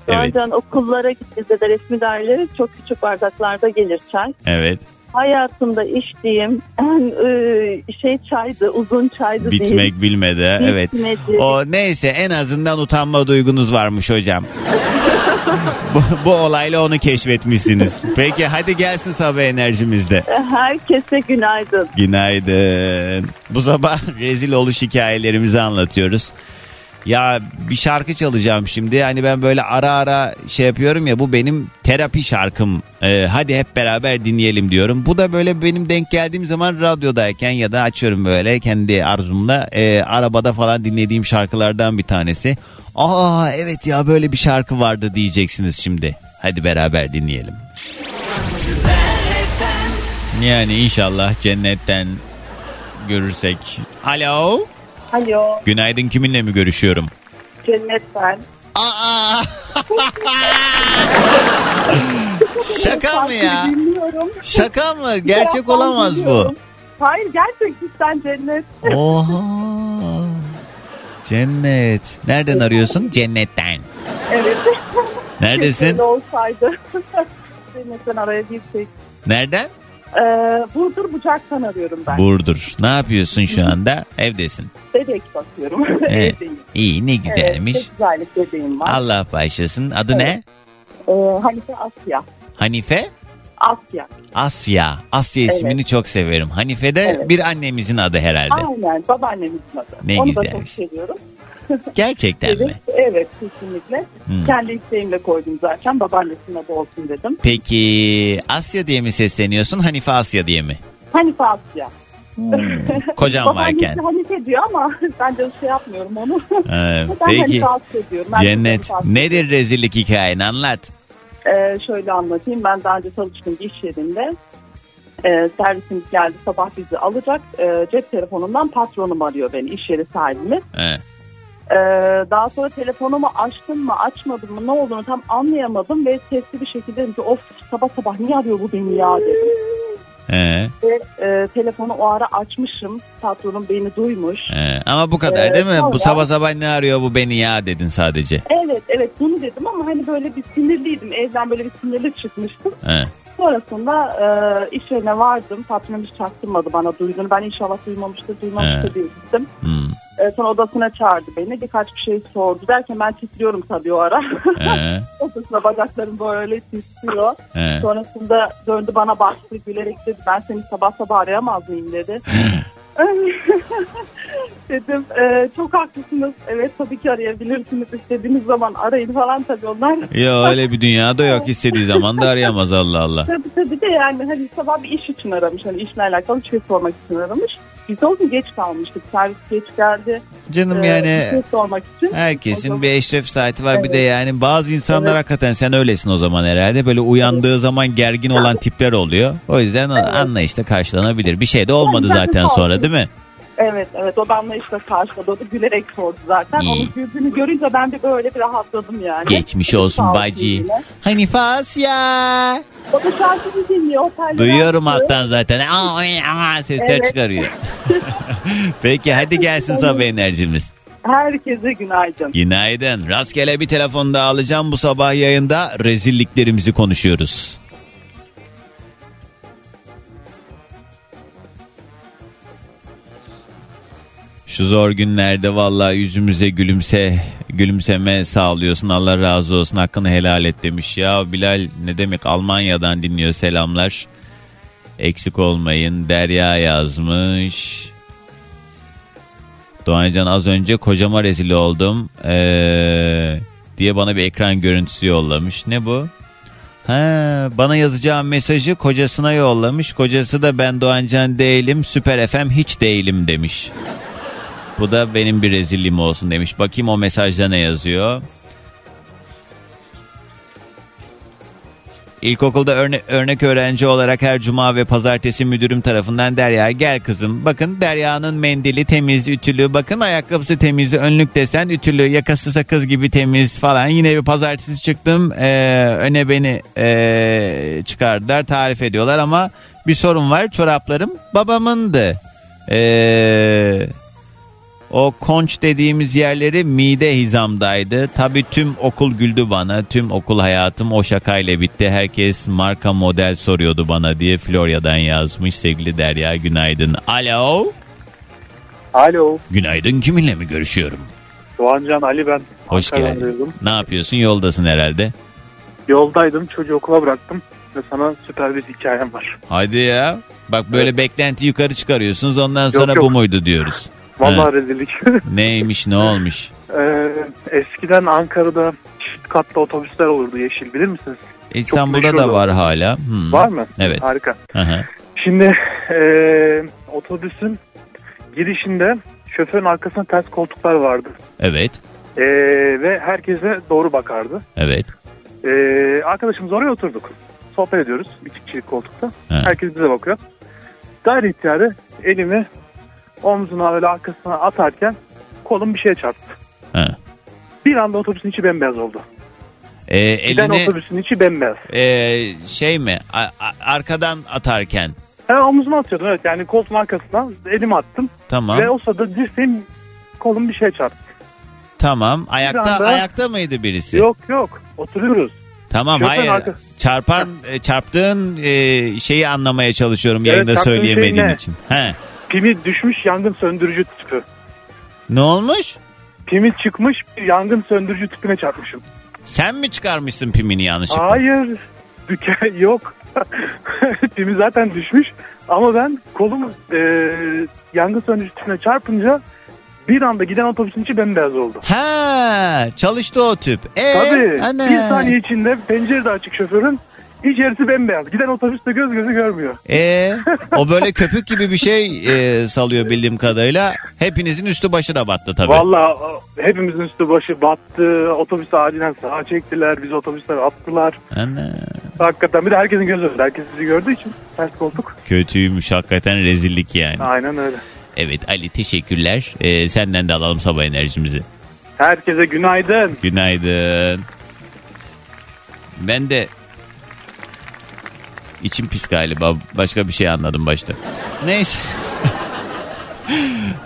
Evet. Bazen okullara gittiğimizde de resmi dairelere çok küçük bardaklarda gelir çay. Evet. Hayatımda içtiğim en e, şey çaydı, uzun çaydı değil. Bitmek bilmedi. Evet. Bitmedi. O neyse en azından utanma duygunuz varmış hocam. bu, bu olayla onu keşfetmişsiniz. Peki hadi gelsin sabah enerjimizde. Herkese günaydın. Günaydın. Bu sabah rezil oluş hikayelerimizi anlatıyoruz. Ya bir şarkı çalacağım şimdi. Hani ben böyle ara ara şey yapıyorum ya bu benim terapi şarkım. Ee, hadi hep beraber dinleyelim diyorum. Bu da böyle benim denk geldiğim zaman radyodayken ya da açıyorum böyle kendi arzumla e, arabada falan dinlediğim şarkılardan bir tanesi. Aa evet ya böyle bir şarkı vardı diyeceksiniz şimdi. Hadi beraber dinleyelim. Yani inşallah cennetten görürsek. Alo. Alo, Günaydın kiminle mi görüşüyorum? Cennet ben. Aa! Şaka mı ya? Bilmiyorum. Şaka mı? Gerçek olamaz bu. Hayır gerçekten Cennet. Oha. Cennet. Nereden arıyorsun? Cennetten. Evet. Neredesin? Öyle olsaydı. Cennetten araya girsek. Nereden? Ee, Burdur Bucak'tan arıyorum ben. Burdur. Ne yapıyorsun şu anda? Evdesin. Bebek bakıyorum. Evet. Evdeyim. İyi ne güzelmiş. Evet, aylık bebeğim var. Allah bağışlasın. Adı ne? Ee, Hanife Asya. Hanife? Asya. Asya. Asya Evet. ismini çok severim. Hanife de Evet. bir annemizin adı herhalde. Aynen babaannemizin adı. Ne Onu da çok güzelmiş. seviyorum. Gerçekten mi? Evet, evet kesinlikle. Hmm. Kendi isteğimle koydum zaten. Babaannesinin adı olsun dedim. Peki Asya diye mi sesleniyorsun Hanife Asya diye mi? Hanife Asya. Kocam Babaannesi varken. Hanife diyor ama ben de şey yapmıyorum onu. Ee, ben peki Hanife Asya diyorum. Ben Cennet nedir rezillik hikayeni anlat. Ee, şöyle anlatayım. Ben daha önce çalıştığım bir iş yerinde e, servisimiz geldi sabah bizi alacak. E, cep telefonundan patronum arıyor beni iş yeri sahibimiz. He. Ee, daha sonra telefonumu açtım mı açmadım mı ne olduğunu tam anlayamadım ve sesli bir şekilde dedim ki of sabah sabah niye arıyor bu beni ya dedim. He. Ve e, telefonu o ara açmışım patronum beni duymuş. He. Ama bu kadar Ee, değil mi? sonra- Bu sabah sabah ne arıyor bu beni ya dedin sadece. Evet evet bunu dedim ama hani böyle bir sinirliydim evden böyle bir sinirli çıkmıştım. He. Sonrasında e, iş yerine vardım patronum hiç çaktırmadı bana duyduğunu ben inşallah duymamıştır duymamıştır He. diye gittim. Hmm. E, sonra odasına çağırdı beni birkaç bir şey sordu derken ben titriyorum tabii o ara. Odasına bacaklarım böyle titriyor. He. Sonrasında döndü bana baktı gülerek dedi ben seni sabah sabah arayamaz mıyım dedi. Dedim "E, çok haklısınız. Evet tabii ki arayabilirsiniz. istediğiniz zaman arayın falan tabii onlar. Yo öyle bir dünyada yok istediği zaman da arayamaz Allah Allah. Tabii tabii de yani hani sabah bir iş için aramış. Hani işle alakalı bir şey sormak için aramış. Biz de o gün geç kalmıştık. Servis geç geldi. Canım Ee, yani bir şey sormak için. herkesin bir eşref saati var bir Evet. de yani bazı insanlar Evet. hakikaten sen öylesin o zaman herhalde böyle uyandığı zaman gergin olan tipler oluyor. O yüzden anlayışla karşılanabilir. Bir şey de olmadı Yani zaten sonra değil mi? Evet evet o da anlayışla karşıladı. O da gülerek sordu zaten. İyi. Onun güldüğünü görünce ben de böyle bir rahatladım yani. Geçmiş Sağ olsun olsun bacı. Hanife Asya. O da şarkıyı dinliyor. Duyuyorum alttan zaten. Aa, aa, sesler Evet. çıkarıyor. Peki hadi gelsin sabah enerjimiz. Herkese günaydın. Günaydın. Rastgele bir telefon daha alacağım bu sabah yayında. Rezilliklerimizi konuşuyoruz. Şu zor günlerde vallahi yüzümüze gülümse gülümseme sağlıyorsun. Allah razı olsun. Hakkını helal et demiş. Ya Bilal ne demek Almanya'dan dinliyor selamlar. Eksik olmayın. Derya yazmış. Doğancan az önce kocama rezil oldum ee, diye bana bir ekran görüntüsü yollamış. Ne bu? Ha, bana yazacağım mesajı kocasına yollamış. Kocası da ben Doğancan değilim, Süper FM hiç değilim demiş. Bu da benim bir rezilliğim olsun demiş. Bakayım o mesajda ne yazıyor. İlkokulda örne- örnek öğrenci olarak her cuma ve pazartesi müdürüm tarafından Derya gel kızım. Bakın Derya'nın mendili temiz, ütülü. Bakın ayakkabısı temiz, önlük desen ütülü, yakası sakız gibi temiz falan. Yine bir pazartesi çıktım. ee, öne beni ee, çıkardılar, tarif ediyorlar ama bir sorun var. Çoraplarım babamındı. Eee... O konç dediğimiz yerleri mide hizamdaydı. Tabii tüm okul güldü bana. Tüm okul hayatım o şakayla bitti. Herkes marka model soruyordu bana diye Florya'dan yazmış sevgili Derya günaydın. Alo. Alo. Günaydın kiminle mi görüşüyorum? Doğancan Ali ben. Hoş Ankara'dan geldin. Ne yapıyorsun yoldasın herhalde. Yoldaydım çocuğu okula bıraktım ve sana süper bir hikayem var. Hadi ya. Bak böyle beklenti yukarı çıkarıyorsunuz ondan sonra yok. bu muydu diyoruz. Vallahi Ha, rezillik. neymiş ne olmuş? Ee, eskiden Ankara'da çift katlı otobüsler olurdu yeşil bilir misiniz? İstanbul'da da var hala. Hmm. Var mı? Evet. Harika. Aha. Şimdi ee, otobüsün girişinde şoförün arkasında ters koltuklar vardı. Evet. Ee, ve herkese doğru bakardı. Evet. Ee, arkadaşımız oraya oturduk. Sohbet ediyoruz. İki kişilik koltukta. Ha. Herkes bize bakıyor. Gayri ihtiyarı elimi omzuna böyle arkasına atarken kolum bir şeye çarptı. Ha. Bir anda otobüsün içi bembeyaz oldu. Ee, Giden elini otobüsün içi bembeyaz. Ee, şey mi a- a- arkadan atarken Ben omzuma atıyordum evet yani koltuğun arkasına elimi attım. tamam Ve o sırada dirseğim kolum bir şeye çarptı. Tamam. Ayakta anda- ayakta mıydı birisi? Yok yok oturuyoruz. Tamam Şoför hayır. arka- Çarpan e, çarptığın e, şeyi anlamaya çalışıyorum yayında çarptığın şey söyleyemediğim ne? için. He. Pimi düşmüş yangın söndürücü tüpü. Ne olmuş? Pimi çıkmış bir yangın söndürücü tüpüne çarpmışım. Sen mi çıkarmışsın pimini yanlışlıkla? Hayır. Düken yok. Pimi zaten düşmüş. Ama ben kolum e, yangın söndürücü tüpüne çarpınca bir anda giden otobüsün içi bembeyaz oldu. Ha, çalıştı o tüp. E, Tabii. ana. Bir saniye içinde pencere de açık şoförün içerisi bembeyaz. Giden otobüs de göz gözü görmüyor. E, o böyle köpük gibi bir şey e, salıyor bildiğim kadarıyla. Hepinizin üstü başı da battı tabii. Vallahi hepimizin üstü başı battı. Otobüsü acilen sağa çektiler. Biz otobüsten attılar. Ana. Hakikaten bir de herkesin gözü önünde. Herkes bizi gördüğü için ters koltuk. Kötüymüş hakikaten rezillik yani. Aynen öyle. Evet Ali teşekkürler. E, senden de alalım sabah enerjimizi. Herkese günaydın. Günaydın. Ben de içim pis galiba. Başka bir şey anladım başta. Neyse.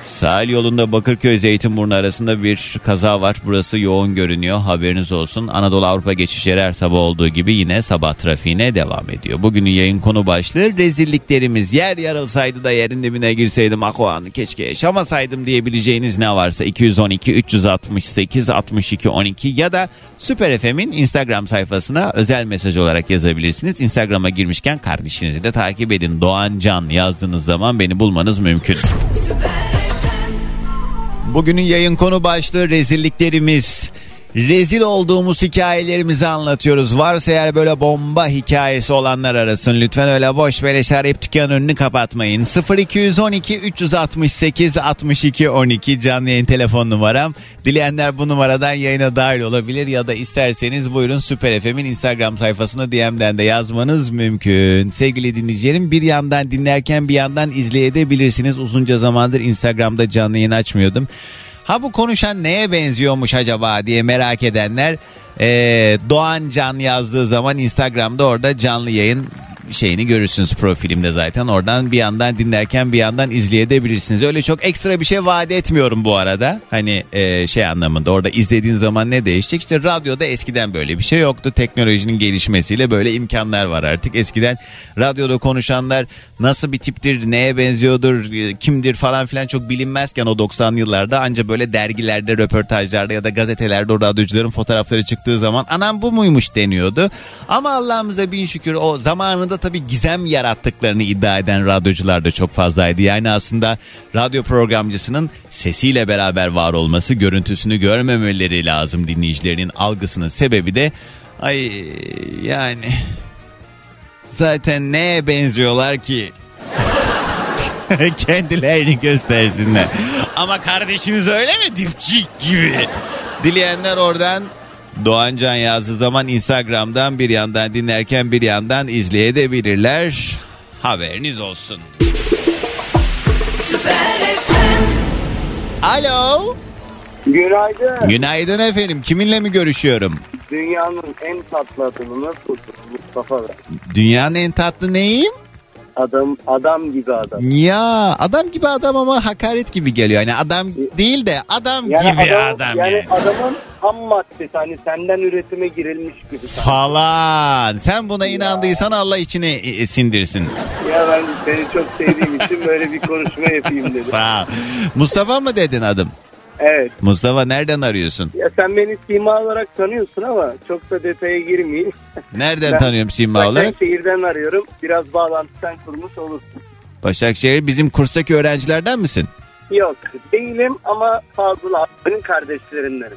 Sahil yolunda Bakırköy Zeytinburnu arasında bir kaza var. Burası yoğun görünüyor. Haberiniz olsun. Anadolu Avrupa geçişleri her sabah olduğu gibi yine sabah trafiğine devam ediyor. Bugünün yayın konu başlığı rezilliklerimiz. Yer yarılsaydı da yerin dibine girseydim ah o anı keşke yaşamasaydım diyebileceğiniz ne varsa 212 368 62 12 ya da Süper FM'in Instagram sayfasına özel mesaj olarak yazabilirsiniz. Instagram'a girmişken kardeşinizi de takip edin. Doğan Can yazdığınız zaman beni bulmanız mümkün. Bugünün yayın konu başlığı rezilliklerimiz. Rezil olduğumuz hikayelerimizi anlatıyoruz. Varsa eğer böyle bomba hikayesi olanlar arasın. Lütfen öyle boş beleş arayıp dükkanın önünü kapatmayın. 0212 368 62 12 canlı yayın telefon numaram. Dileyenler bu numaradan yayına dahil olabilir ya da isterseniz buyurun Süper FM'in Instagram sayfasına DM'den de yazmanız mümkün. Sevgili dinleyicilerim bir yandan dinlerken bir yandan izleyebilirsiniz. Uzunca zamandır Instagram'da canlı yayın açmıyordum. Ha bu konuşan neye benziyormuş acaba diye merak edenler eee, Doğan Can yazdığı zaman Instagram'da orada canlı yayın şeyini görürsünüz profilimde zaten. Oradan bir yandan dinlerken bir yandan izleyebilirsiniz. Öyle çok ekstra bir şey vaat etmiyorum bu arada. Hani eee, şey anlamında orada izlediğin zaman ne değişecek? İşte radyoda eskiden böyle bir şey yoktu. Teknolojinin gelişmesiyle böyle imkanlar var artık. Eskiden radyoda konuşanlar nasıl bir tiptir, neye benziyordur, e, kimdir falan filan çok bilinmezken o 90'lı yıllarda anca böyle dergilerde, röportajlarda ya da gazetelerde o radyocuların fotoğrafları çıktığı zaman anam bu muymuş deniyordu. Ama Allah'ımıza bin şükür o zamanında tabii gizem yarattıklarını iddia eden radyocular da çok fazlaydı. Yani aslında radyo programcısının sesiyle beraber var olması, görüntüsünü görmemeleri lazım dinleyicilerinin algısının sebebi de ay yani zaten neye benziyorlar ki? Kendilerini göstersinler. Ama kardeşiniz öyle mi? Dipçik gibi. Dileyenler oradan Doğancan yazdığı zaman Instagram'dan bir yandan dinlerken bir yandan izleyebilirler. Haberiniz olsun. Alo. Günaydın. Günaydın efendim. Kiminle mi görüşüyorum? Dünyanın en tatlı adamı Mustafa Bey? Dünyanın en tatlı neyim? Adam, adam gibi adam. Ya adam gibi adam ama hakaret gibi geliyor. Yani adam değil de adam gibi adamın- adam yani yani. adamın ham maddesi hani senden üretime girilmiş gibi. Falan. Sen buna inandıysan Allah içine e, sindirsin. Ya ben seni çok sevdiğim için böyle bir konuşma yapayım dedim. Sağ ol. Mustafa mı dedin adım? Evet. Mustafa nereden arıyorsun? Ya sen beni sima olarak tanıyorsun ama çok da detaya girmeyeyim. Nereden Ben tanıyorum Simba olarak? şehirden arıyorum. Biraz bağlantı sen kurmuş olursun. Başakşehir bizim kurstaki öğrencilerden misin? Yok değilim ama Fazıl abinin kardeşlerindenim.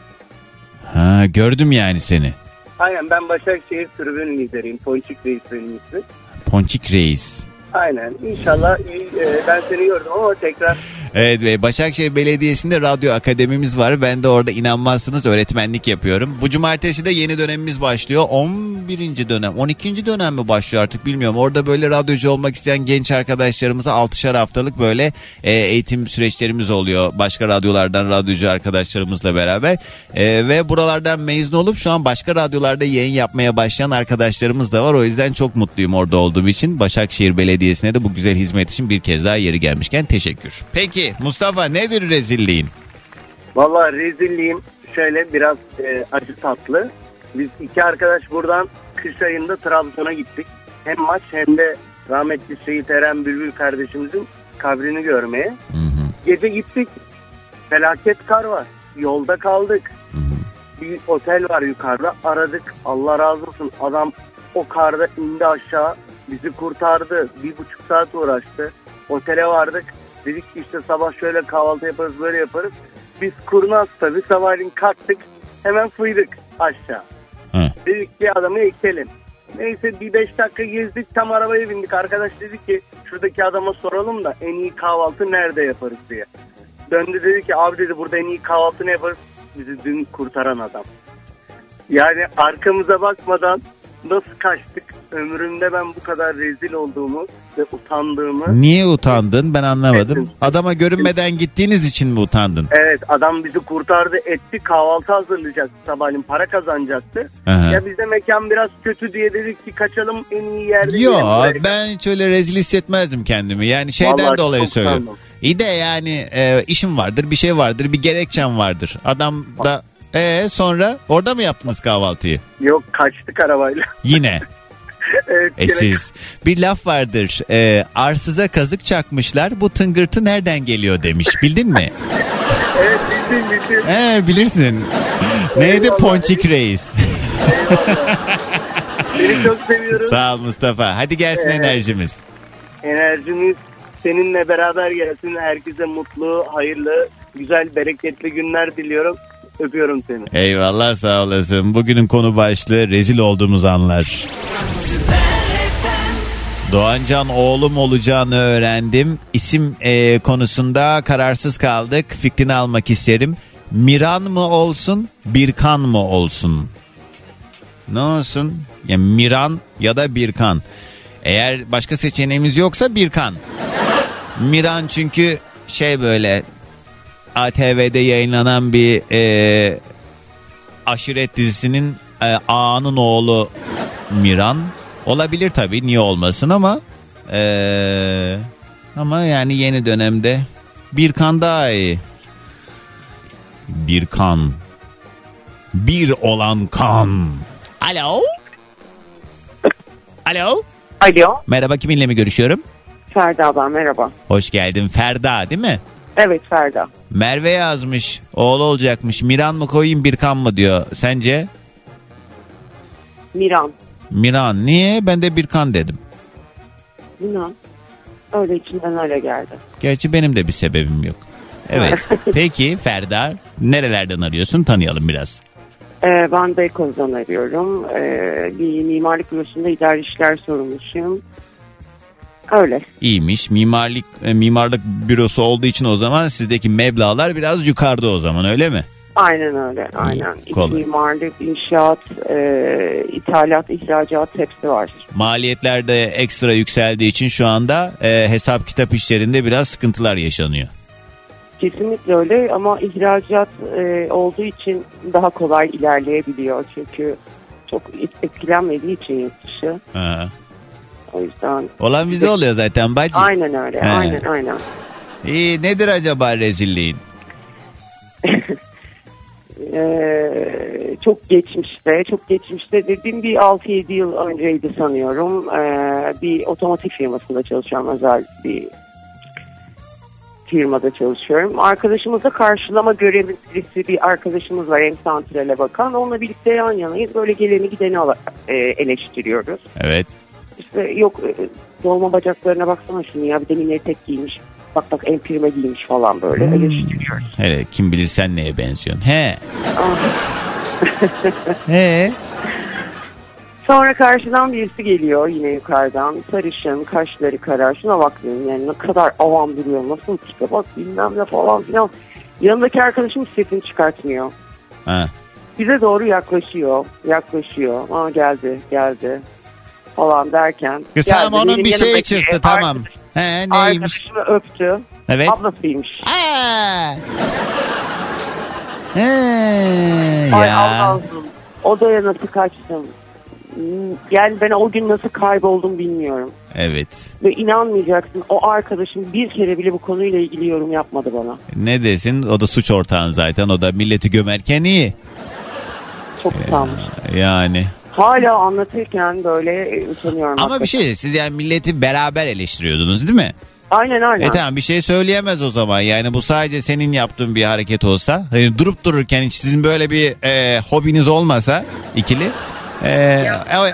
Ha gördüm yani seni. Aynen ben Başakşehir tribün lideriyim. Ponçik Reis benim ismim. Ponçik Reis. Aynen inşallah iyi, e, ben seni gördüm ama tekrar Evet ve Başakşehir Belediyesi'nde radyo akademimiz var. Ben de orada inanmazsınız öğretmenlik yapıyorum. Bu cumartesi de yeni dönemimiz başlıyor. 11. dönem, 12. dönem mi başlıyor artık bilmiyorum. Orada böyle radyocu olmak isteyen genç arkadaşlarımıza 6'şar haftalık böyle e, eğitim süreçlerimiz oluyor. Başka radyolardan radyocu arkadaşlarımızla beraber. E, ve buralardan mezun olup şu an başka radyolarda yayın yapmaya başlayan arkadaşlarımız da var. O yüzden çok mutluyum orada olduğum için. Başakşehir Belediyesi'ne de bu güzel hizmet için bir kez daha yeri gelmişken teşekkür. Peki Mustafa nedir rezilliğin? Valla rezilliğim şöyle biraz e, acı tatlı. Biz iki arkadaş buradan kış ayında Trabzon'a gittik. Hem maç hem de rahmetli Seyit Eren Bülbül kardeşimizin kabrini görmeye. Gece gittik. Felaket kar var. Yolda kaldık. Bir otel var yukarıda. Aradık. Allah razı olsun. Adam o karda indi aşağı. Bizi kurtardı. Bir buçuk saat uğraştı. Otele vardık. Dedik ki işte sabah şöyle kahvaltı yaparız böyle yaparız. Biz kurnaz tabii sabahleyin kalktık. Hemen fıydık aşağı. Hı. Dedik ki adamı ekleyelim. Neyse bir beş dakika gezdik tam arabaya bindik. Arkadaş dedi ki şuradaki adama soralım da en iyi kahvaltı nerede yaparız diye. Döndü dedi ki abi dedi burada en iyi kahvaltı ne yaparız? Bizi dün kurtaran adam. Yani arkamıza bakmadan nasıl kaçtık? Ömrümde ben bu kadar rezil olduğumu ve utandığımı. Niye utandın ben anlamadım. Adama görünmeden gittiğiniz için mi utandın? Evet adam bizi kurtardı etti kahvaltı hazırlayacaktı sabahleyin para kazanacaktı. Aha. Ya bizde mekan biraz kötü diye dedik ki kaçalım en iyi yerde. Yo ben hiç öyle rezil hissetmezdim kendimi. Yani şeyden Vallahi dolayı söylüyorum. utandım. İyi de yani e, işim vardır bir şey vardır bir gerekçem vardır. Adam da e sonra orada mı yaptınız kahvaltıyı? Yok kaçtık arabayla. Yine. evet, E siz bir laf vardır. E, arsıza kazık çakmışlar. Bu tıngırtı nereden geliyor demiş. Bildin mi? Evet bildim bildim. E, bilirsin. Neydi Ponçik Reis? Seni çok seviyorum. Sağ ol Mustafa. Hadi gelsin Evet. enerjimiz. Enerjimiz seninle beraber gelsin. Herkese mutlu, hayırlı, güzel, bereketli günler diliyorum. Öpüyorum seni. Eyvallah sağ olasın. Bugünün konu başlığı rezil olduğumuz anlar. Doğancan oğlum olacağını öğrendim. İsim e, konusunda kararsız kaldık. Fikrini almak isterim. Miran mı olsun, Birkan mı olsun? Ne olsun? Ya Miran ya da Birkan. Eğer başka seçeneğimiz yoksa Birkan. Miran çünkü şey böyle ATV'de yayınlanan bir e, aşiret dizisinin e, ağanın oğlu Miran. Olabilir tabii niye olmasın ama e, ama yani yeni dönemde bir kan daha iyi. Bir kan. Bir olan kan. Alo. Alo. Alo. Merhaba kiminle mi görüşüyorum? Ferda ben merhaba. Hoş geldin Ferda değil mi? Evet Ferda. Merve yazmış. Oğlu olacakmış. Miran mı koyayım Birkan mı diyor. Sence? Miran. Miran. Niye? Ben de Birkan dedim. Miran. Öyle içinden öyle geldi. Gerçi benim de bir sebebim yok. Evet. Peki Ferda nerelerden arıyorsun? Tanıyalım biraz. Ee, ben Beykoz'dan arıyorum. Ee, bir mimarlık bürosunda idari işler sorumlusuyum. Öyle. İyiymiş. Mimarlık e, mimarlık bürosu olduğu için o zaman sizdeki meblağlar biraz yukarıda o zaman öyle mi? Aynen öyle. Aynen. Kolay. mimarlık, inşaat, e, ithalat, ihracat hepsi var. Maliyetler de ekstra yükseldiği için şu anda e, hesap kitap işlerinde biraz sıkıntılar yaşanıyor. Kesinlikle öyle ama ihracat e, olduğu için daha kolay ilerleyebiliyor. Çünkü çok etkilenmediği için yurt dışı. Ha. O yüzden Olan bize oluyor zaten bacı. aynen öyle. He. Aynen aynen. İyi nedir acaba rezilliğin? Ee, çok geçmişte, çok geçmişte dediğim bir 6-7 yıl önceydi sanıyorum. Ee, bir otomotiv firmasında çalışıyorum, özel bir firmada çalışıyorum. Arkadaşımızla karşılama görevlisi bir arkadaşımız var, hem santrale bakan. Onunla birlikte yan yanayız. Böyle geleni gideni e, eleştiriyoruz. Evet. İşte yok e, dolma bacaklarına baksana şunu ya bir de mini etek giymiş. Bak bak en prime giymiş falan böyle eleştiriyoruz. Hele kim bilir sen neye benziyorsun. He. He. Sonra karşıdan birisi geliyor yine yukarıdan. Sarışın, kaşları kara. Şuna bak yani ne kadar avam duruyor. Nasıl tipe bak bilmem ne falan filan. Yanındaki arkadaşım sesini çıkartmıyor. Ha. Bize doğru yaklaşıyor. Yaklaşıyor. Aa geldi geldi falan derken. Kızım geldi. onun Benim bir şey yanımdaki çıktı tamam. He neymiş? Arkadaşımı öptü. Evet. Ablasıymış. He, Ay ya. Allah'ım. Odaya nasıl kaçtım? yani ben o gün nasıl kayboldum bilmiyorum. Evet. Ve inanmayacaksın o arkadaşım bir kere bile bu konuyla ilgili yorum yapmadı bana. Ne desin? O da suç ortağın zaten. O da milleti gömerken iyi. Çok utanmış. Yani. Hala anlatırken böyle e, utanıyorum. Ama bir şey siz yani milleti beraber eleştiriyordunuz değil mi? Aynen aynen. E tamam bir şey söyleyemez o zaman. Yani bu sadece senin yaptığın bir hareket olsa. Hani durup dururken hiç sizin böyle bir e, hobiniz olmasa ikili. e,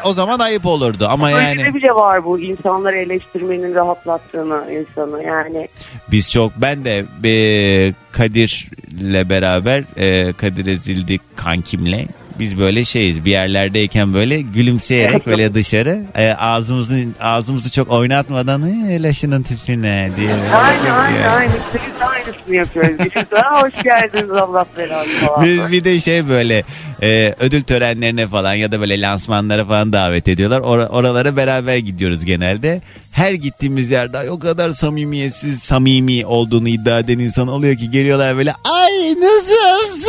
o zaman ayıp olurdu. Ama Öyle yani de bile var bu insanları eleştirmenin rahatlattığını insanı yani. biz çok ben de e, Kadir'le beraber e, Kadir Ezildi kankimle biz böyle şeyiz bir yerlerdeyken böyle gülümseyerek böyle dışarı e, ağzımızı ağzımızı çok oynatmadan "E, laşının tipine diye. aynen yani. aynen. Biz de aynısını yapıyoruz. Biz de "Aa, hoş geldiniz Allah belanı falan. Biz bir de şey böyle e, ödül törenlerine falan ya da böyle lansmanlara falan davet ediyorlar. Or- oralara beraber gidiyoruz genelde. Her gittiğimiz yerde o kadar samimiyetsiz, samimi olduğunu iddia eden insan oluyor ki geliyorlar böyle ay nasılsınız?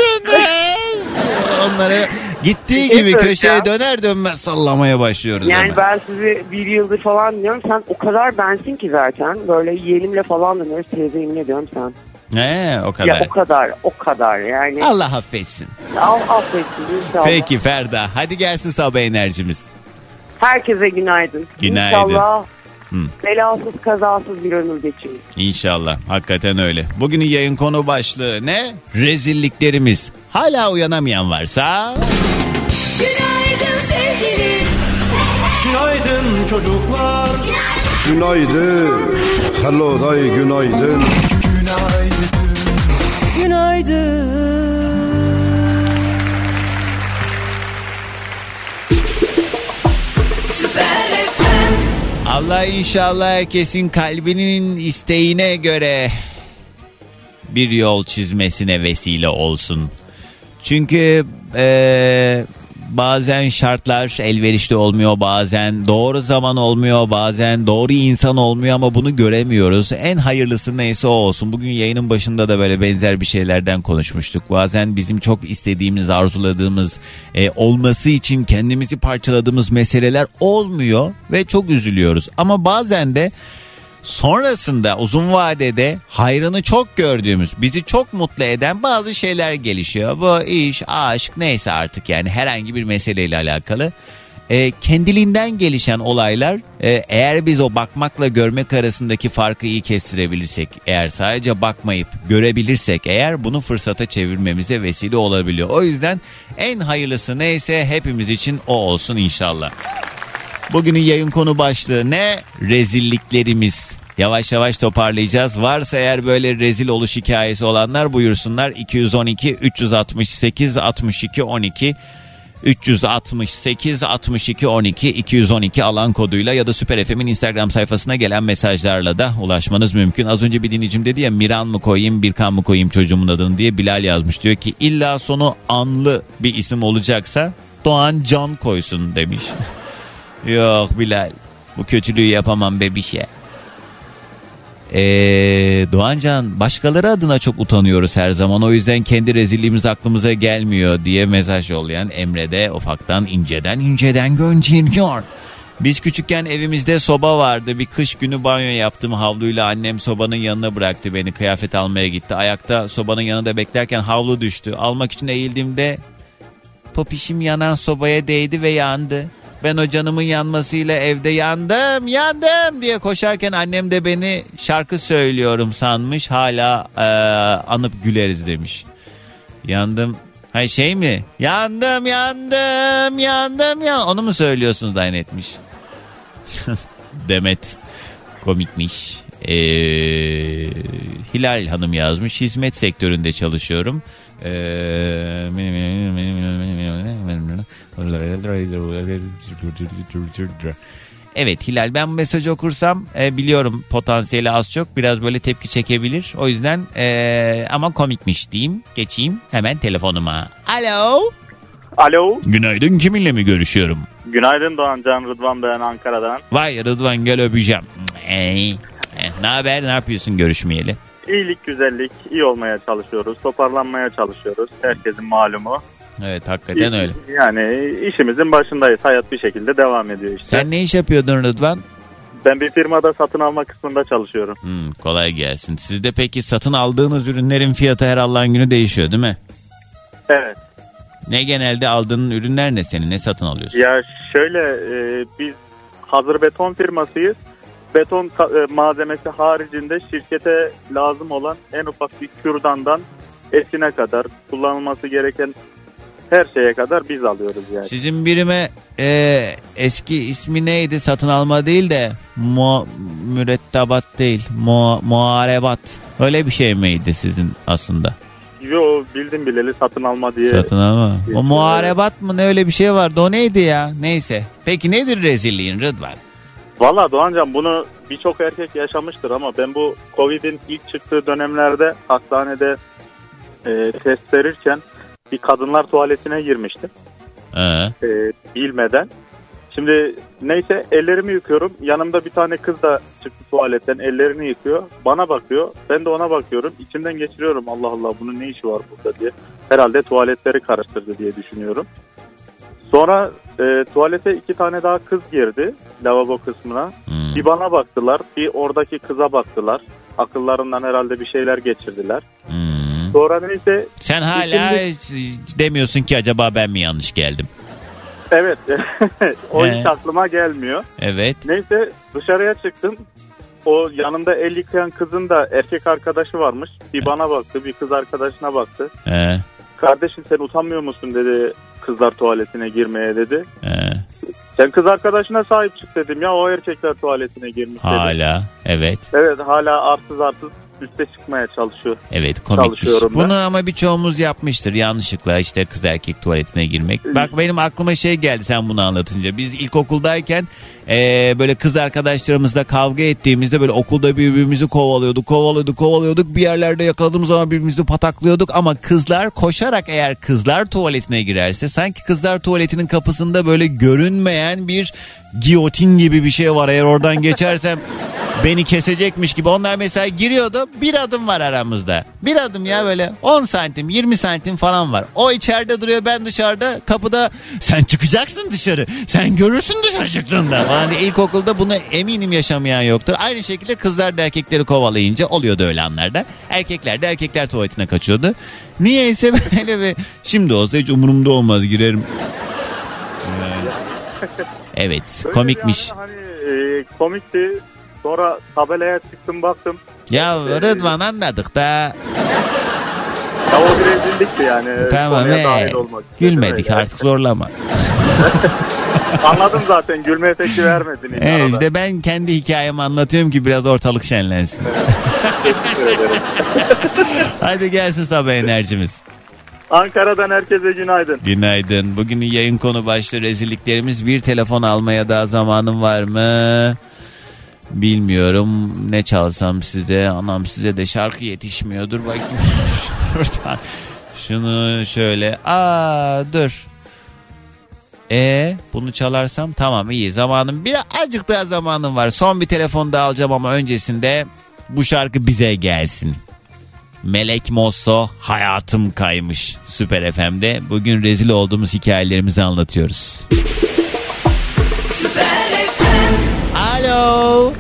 Onları gittiği şey gibi köşeye döner dönmez sallamaya başlıyoruz. Yani hemen. ben sizi bir yıldır falan dinliyorum. Sen o kadar bensin ki zaten. Böyle yeğenimle falan dinliyoruz. Teyze yemin ediyorum sen. He, o Ya kadar. o kadar o kadar yani. Allah affetsin. Al, affetsin inşallah. Peki Ferda hadi gelsin sabah enerjimiz. Herkese günaydın. Günaydın. İnşallah Hı. belasız kazasız bir ömür geçirir. İnşallah. Hakikaten öyle. Bugünün yayın konu başlığı ne? Rezilliklerimiz. Hala uyanamayan varsa... Günaydın sevgilim. Günaydın çocuklar. Günaydın. Hello day günaydın. Günaydın. Süper FM. Allah inşallah herkesin kalbinin isteğine göre bir yol çizmesine vesile olsun. Çünkü eee, bazen şartlar elverişli olmuyor bazen doğru zaman olmuyor bazen doğru insan olmuyor ama bunu göremiyoruz. En hayırlısı neyse o olsun. Bugün yayının başında da böyle benzer bir şeylerden konuşmuştuk. Bazen bizim çok istediğimiz arzuladığımız e, olması için kendimizi parçaladığımız meseleler olmuyor ve çok üzülüyoruz. Ama bazen de sonrasında uzun vadede hayrını çok gördüğümüz, bizi çok mutlu eden bazı şeyler gelişiyor. Bu iş, aşk neyse artık yani herhangi bir meseleyle alakalı. E, kendiliğinden gelişen olaylar e, eğer biz o bakmakla görmek arasındaki farkı iyi kestirebilirsek eğer sadece bakmayıp görebilirsek eğer bunu fırsata çevirmemize vesile olabiliyor. O yüzden en hayırlısı neyse hepimiz için o olsun inşallah. Bugünün yayın konu başlığı ne? Rezilliklerimiz. Yavaş yavaş toparlayacağız. Varsa eğer böyle rezil oluş hikayesi olanlar buyursunlar. 212 368 62 12 368 62 12 212 alan koduyla ya da Süper FM'in Instagram sayfasına gelen mesajlarla da ulaşmanız mümkün. Az önce bir dinleyicim dedi ya Miran mı koyayım Birkan mı koyayım çocuğumun adını diye Bilal yazmış. Diyor ki illa sonu anlı bir isim olacaksa Doğan Can koysun demiş. Yok Bilal bu kötülüğü yapamam bebişe. Ee, Doğancan başkaları adına çok utanıyoruz her zaman o yüzden kendi rezilliğimiz aklımıza gelmiyor diye mesaj yollayan Emre de ufaktan inceden inceden gönderiyor. Biz küçükken evimizde soba vardı. Bir kış günü banyo yaptım havluyla annem sobanın yanına bıraktı beni. Kıyafet almaya gitti. Ayakta sobanın yanında beklerken havlu düştü. Almak için eğildiğimde popişim yanan sobaya değdi ve yandı. Ben o canımın yanmasıyla evde yandım yandım diye koşarken annem de beni şarkı söylüyorum sanmış. Hala eee, anıp güleriz demiş. Yandım. Hay şey mi? Yandım yandım yandım ya. Onu mu söylüyorsunuz zannetmiş. Demet komikmiş. Ee, Hilal Hanım yazmış. Hizmet sektöründe çalışıyorum. Ee, Evet Hilal ben bu mesajı okursam e, biliyorum potansiyeli az çok biraz böyle tepki çekebilir. O yüzden e, ama komikmiş diyeyim. Geçeyim hemen telefonuma. Alo. Alo. Günaydın kiminle mi görüşüyorum? Günaydın Doğan Can Rıdvan ben Ankara'dan. Vay Rıdvan gel öpeceğim. Ey. Eh, Ne haber ne yapıyorsun görüşmeyeli? İyilik, güzellik, iyi olmaya çalışıyoruz. Toparlanmaya çalışıyoruz. Herkesin malumu. Evet hakikaten öyle. Yani işimizin başındayız. Hayat bir şekilde devam ediyor işte. Sen ne iş yapıyordun Rıdvan? Ben bir firmada satın alma kısmında çalışıyorum. Hmm, kolay gelsin. Sizde peki satın aldığınız ürünlerin fiyatı her Allah'ın günü değişiyor değil mi? Evet. Ne genelde aldığın ürünler ne senin? Ne satın alıyorsun? Ya şöyle e, biz hazır beton firmasıyız. Beton e, malzemesi haricinde şirkete lazım olan en ufak bir kürdandan esine kadar kullanılması gereken her şeye kadar biz alıyoruz yani. Sizin birime e, eski ismi neydi? Satın alma değil de mu, mürettebat değil. Mu, muharebat. Öyle bir şey miydi sizin aslında? Yo bildim bileli satın alma diye. Satın alma. O muharebat mı ne öyle bir şey vardı o neydi ya? Neyse. Peki nedir rezilliğin Rıdvan? Valla Doğancan bunu birçok erkek yaşamıştır ama ben bu Covid'in ilk çıktığı dönemlerde hastanede e, test verirken bir kadınlar tuvaletine girmiştim. Ee, e, bilmeden. Şimdi neyse ellerimi yıkıyorum. Yanımda bir tane kız da çıktı tuvaletten ellerini yıkıyor. Bana bakıyor. Ben de ona bakıyorum. İçimden geçiriyorum Allah Allah bunun ne işi var burada diye. Herhalde tuvaletleri karıştırdı diye düşünüyorum. Sonra e, tuvalete iki tane daha kız girdi lavabo kısmına. hmm. Bir bana baktılar, bir oradaki kıza baktılar. Akıllarından herhalde bir şeyler geçirdiler. Hmm. Sonra neyse Sen hala hiç demiyorsun ki acaba ben mi yanlış geldim? evet o Ee? hiç aklıma gelmiyor. Evet. Neyse dışarıya çıktım. O yanımda el yıkayan kızın da erkek arkadaşı varmış. Bir bana baktı, bir kız arkadaşına baktı. Ee, Kardeşim sen utanmıyor musun dedi kızlar tuvaletine girmeye dedi. ee, Sen kız arkadaşına sahip çık dedim ya o erkekler tuvaletine girmiş dedim. hala. Evet. Evet hala arsız arsız üste çıkmaya çalışıyor. Evet komikmiş. Ben. Bunu ama birçoğumuz yapmıştır yanlışlıkla işte kız erkek tuvaletine girmek. Bak benim aklıma şey geldi sen bunu anlatınca. Biz ilkokuldayken eee, böyle kız arkadaşlarımızla kavga ettiğimizde böyle okulda birbirimizi kovalıyorduk, kovalıyorduk, kovalıyorduk. Bir yerlerde yakaladığımız zaman birbirimizi pataklıyorduk ama kızlar koşarak eğer kızlar tuvaletine girerse sanki kızlar tuvaletinin kapısında böyle görünmeyen bir giyotin gibi bir şey var. Eğer oradan geçersem beni kesecekmiş gibi. Onlar mesela giriyordu bir adım var aramızda. Bir adım ya böyle 10 santim 20 santim falan var. O içeride duruyor ben dışarıda kapıda sen çıkacaksın dışarı. Sen görürsün dışarı çıktığında. Diye ilkokulda bunu eminim yaşamayan yoktur. Aynı şekilde kızlar da erkekleri kovalayınca oluyordu öyle anlarda. Erkekler de erkekler tuvaletine kaçıyordu. Niyeyse böyle bir şimdi olsa hiç umurumda olmaz girerim. Evet Öyle komikmiş. yani hani, e, komikti. Sonra tabelaya çıktım baktım. Ya Rıdvan anladık da Ya o bir rezillikti yani. tamam ee, gülmedik artık zorlama. Anladım zaten gülme efekti vermedin. Evet, arada. işte ben kendi hikayemi anlatıyorum ki biraz ortalık şenlensin. Hadi gelsin sabah enerjimiz. Ankara'dan herkese günaydın. Günaydın. Bugünün yayın konu başlığı rezilliklerimiz. Bir telefon almaya daha zamanım var mı? Bilmiyorum. Ne çalsam size? Anam size de şarkı yetişmiyordur. Bakayım şuradan. Şunu şöyle. Aa dur. E bunu çalarsam tamam iyi zamanım birazcık daha zamanım var. Son bir telefon daha alacağım ama öncesinde bu şarkı bize gelsin. Melek Mosso hayatım kaymış Süper FM'de. Bugün rezil olduğumuz hikayelerimizi anlatıyoruz. Alo.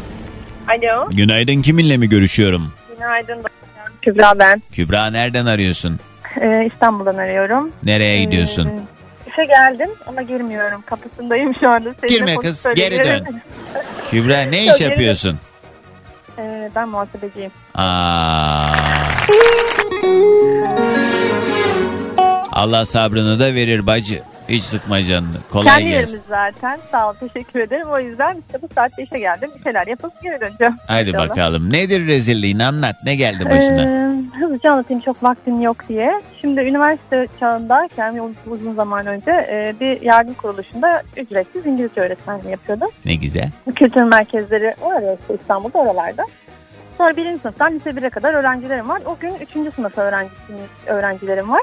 Alo. Günaydın kiminle mi görüşüyorum? Günaydın. Kübra ben. Kübra nereden arıyorsun? Ee, İstanbul'dan arıyorum. Nereye gidiyorsun? Ee, işe geldim ama girmiyorum. Kapısındayım şu anda. Seninle Girme kız, geri dön. Kübra ne Yok, iş geri yapıyorsun? Ee, ben muhasebeciyim. Aa. Allah sabrını da verir bacı. Hiç sıkma canını. Kolay Kendi gelsin. yerimiz zaten. Sağ ol teşekkür ederim. O yüzden işte bu saatte işe geldim. Bir şeyler yapıp geri döneceğim. Hadi İnşallah. bakalım. Nedir rezilliğin anlat. Ne geldi başına? Ee, hızlıca anlatayım çok vaktim yok diye. Şimdi üniversite çağındayken uzun, uzun zaman önce e, bir yardım kuruluşunda ücretsiz İngilizce öğretmenliği yapıyordum. Ne güzel. Kültür merkezleri işte İstanbul'da oralarda. Sonra birinci sınıftan lise 1'e kadar öğrencilerim var. O gün üçüncü sınıf öğrencisinin, öğrencilerim var.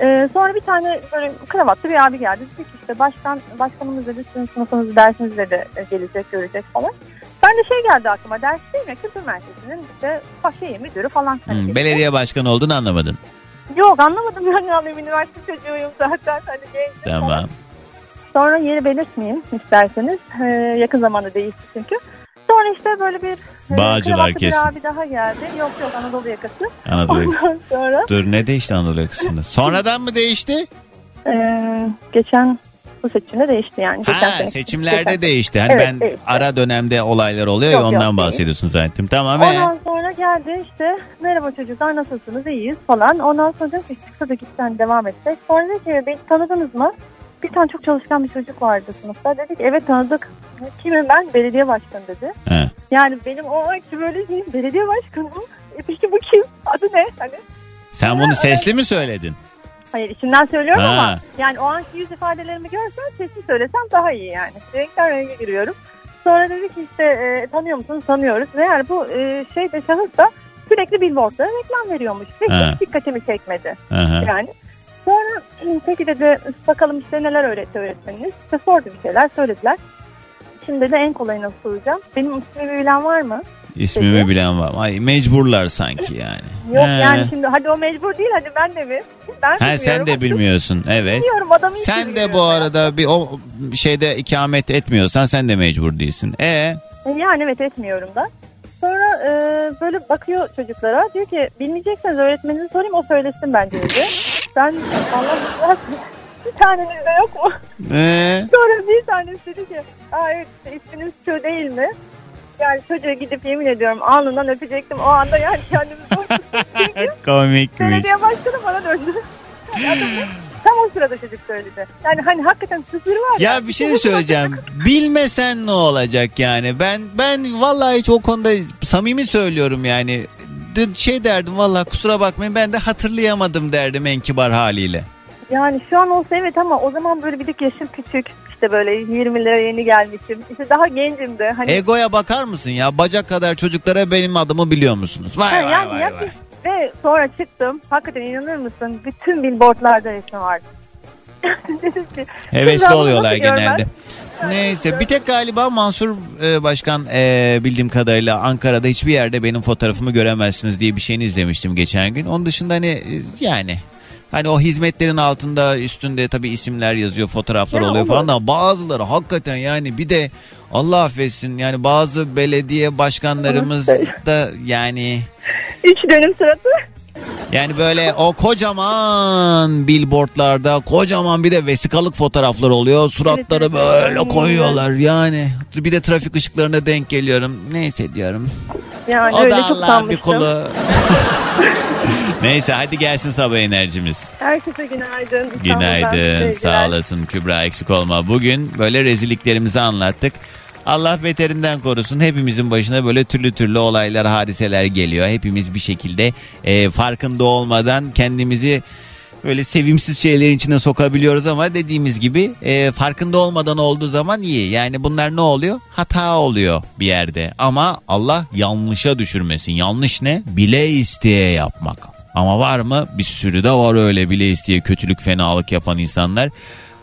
Ee, sonra bir tane böyle kravatlı bir abi geldi. Dedi ki işte başkan, başkanımız dedi sizin sınıfınız dersinizle de gelecek görecek falan. Ben de şey geldi aklıma ders değil mi? Kültür merkezinin işte şeyi müdürü falan. Hani dedi. belediye başkanı olduğunu anlamadın. Yok anlamadım ben ne alayım üniversite çocuğuyum zaten. Hani genç. Tamam. Sonra yeri belirtmeyeyim isterseniz. Ee, yakın zamanda değişti çünkü. Sonra işte böyle bir e, Bağcılar kesin. bir abi daha geldi. Yok yok Anadolu yakası. Anadolu yakası. Ondan sonra Dur ne değişti Anadolu yakasında? Sonradan mı değişti? e, geçen bu seçimde değişti yani. Geçen Ha sene. seçimlerde Geçen- değişti. Hani Evet, ben değişti. ara dönemde olaylar oluyor ya Yok, yok, ondan değil. bahsediyorsun zannettim. Tamam. ee? Ondan sonra geldi işte merhaba çocuklar nasılsınız iyiyiz falan. Ondan sonra dedim ki çıksa da gitsen devam etsek. Sonra dedi ki beni tanıdınız mı? Bir tane çok çalışkan bir çocuk vardı sınıfta. Dedik evet tanıdık. Kimim ben? Belediye başkanı dedi. He. Yani benim o anki böyle şeyim belediye başkanı mı? E peki bu kim? Adı ne? Hani Sen bunu sesli mi söyledin? Hayır içimden söylüyorum Ha. ama yani o anki yüz ifadelerimi görsen sesli söylesem daha iyi yani. Renkten renge giriyorum. Sonra dedi ki işte e, tanıyor musunuz? Tanıyoruz. Yani bu e, şey de şahıs da sürekli billboardlara reklam veriyormuş. Ve Ha. hiç dikkatimi çekmedi. Aha. Yani sonra "Hı, peki dedi bakalım işte neler öğretti öğretmeniniz. İşte sordu bir şeyler söylediler. Şimdi de en kolayını soracağım. Benim ismimi bilen var mı? İsmimi Peki. bilen var. Ay mecburlar sanki yani. Yok He. yani şimdi hadi o mecbur değil hadi ben de mi? Ben Ha sen de bilmiyorsun. Evet. Bilmiyorum adamı Sen de bu arada bir o şeyde ikamet etmiyorsan sen de mecbur değilsin. E Yani evet etmiyorum da. Sonra e, böyle bakıyor çocuklara. Diyor ki bilmeyecekseniz öğretmeninize sorayım o söylesin bence dedi. Ben Allah bir taneniz de yok mu? e Sonra bir tanesi dedi ki Aa evet isminiz şu değil mi? Yani çocuğa gidip yemin ediyorum alnından öpecektim. O anda yani kendimi komikmiş. Belediye başkanı bana döndü. Tam o sırada çocuk söyledi. Yani hani hakikaten sızır var Ya bir şey söyleyeceğim. Bilmesen ne olacak yani? Ben ben vallahi hiç o konuda samimi söylüyorum yani. Şey derdim vallahi kusura bakmayın ben de hatırlayamadım derdim en kibar haliyle. Yani şu an olsa evet ama o zaman böyle bir de yaşım küçük. İşte böyle 20'lere yeni gelmişim. İşte daha gencim de. Hani Egoya bakar mısın ya? Bacak kadar çocuklara benim adımı biliyor musunuz? Vay Ha, vay yani vay ya vay. Ve sonra çıktım. Hakikaten inanır mısın? Bütün billboardlarda resmi vardı. Hevesli "Kız ben bunu oluyorlar görmez?" Neyse bir tek galiba Mansur e, Başkan e, bildiğim kadarıyla Ankara'da hiçbir yerde benim fotoğrafımı göremezsiniz diye bir şeyini izlemiştim geçen gün. Onun dışında hani e, yani hani o hizmetlerin altında üstünde tabii isimler yazıyor fotoğraflar Ya oluyor olur. falan da bazıları hakikaten yani bir de Allah affetsin yani bazı belediye başkanlarımız da yani Üç dönüm suratı. Yani böyle o kocaman billboardlarda kocaman bir de vesikalık fotoğraflar oluyor. Suratları böyle koyuyorlar yani. Bir de trafik ışıklarına denk geliyorum. Neyse diyorum. Yani o öyle da çok Allah'ın bir kulu. Neyse hadi gelsin sabah enerjimiz. Herkese günaydın. Günaydın sağ olasın Kübra eksik olma. Bugün böyle rezilliklerimizi anlattık. Allah beterinden korusun. Hepimizin başına böyle türlü türlü olaylar, hadiseler geliyor. Hepimiz bir şekilde e, farkında olmadan kendimizi böyle sevimsiz şeylerin içine sokabiliyoruz ama dediğimiz gibi e, farkında olmadan olduğu zaman iyi. Yani bunlar ne oluyor? Hata oluyor bir yerde. Ama Allah yanlışa düşürmesin. Yanlış ne? Bile isteye yapmak. Ama var mı? Bir sürü de var öyle bile isteye kötülük, fenalık yapan insanlar.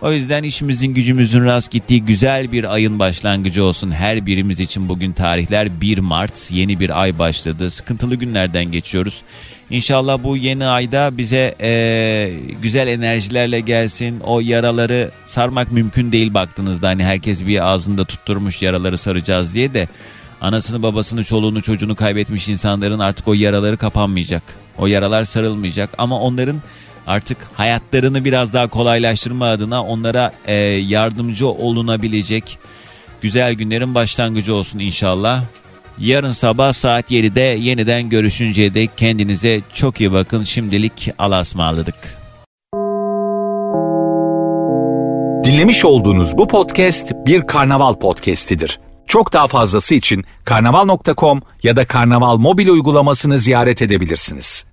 O yüzden işimizin gücümüzün rast gittiği güzel bir ayın başlangıcı olsun. Her birimiz için bugün tarihler 1 Mart yeni bir ay başladı. Sıkıntılı günlerden geçiyoruz. İnşallah bu yeni ayda bize eee, güzel enerjilerle gelsin. O yaraları sarmak mümkün değil baktığınızda. Hani herkes bir ağzında tutturmuş yaraları saracağız diye de anasını babasını çoluğunu çocuğunu kaybetmiş insanların artık o yaraları kapanmayacak. O yaralar sarılmayacak ama onların artık hayatlarını biraz daha kolaylaştırma adına onlara e, yardımcı olunabilecek güzel günlerin başlangıcı olsun inşallah. Yarın sabah saat 7'de yeniden görüşünceye dek kendinize çok iyi bakın. Şimdilik Allah'a. Dinlemiş olduğunuz bu podcast bir karnaval podcastidir. Çok daha fazlası için karnaval.com ya da karnaval mobil uygulamasını ziyaret edebilirsiniz.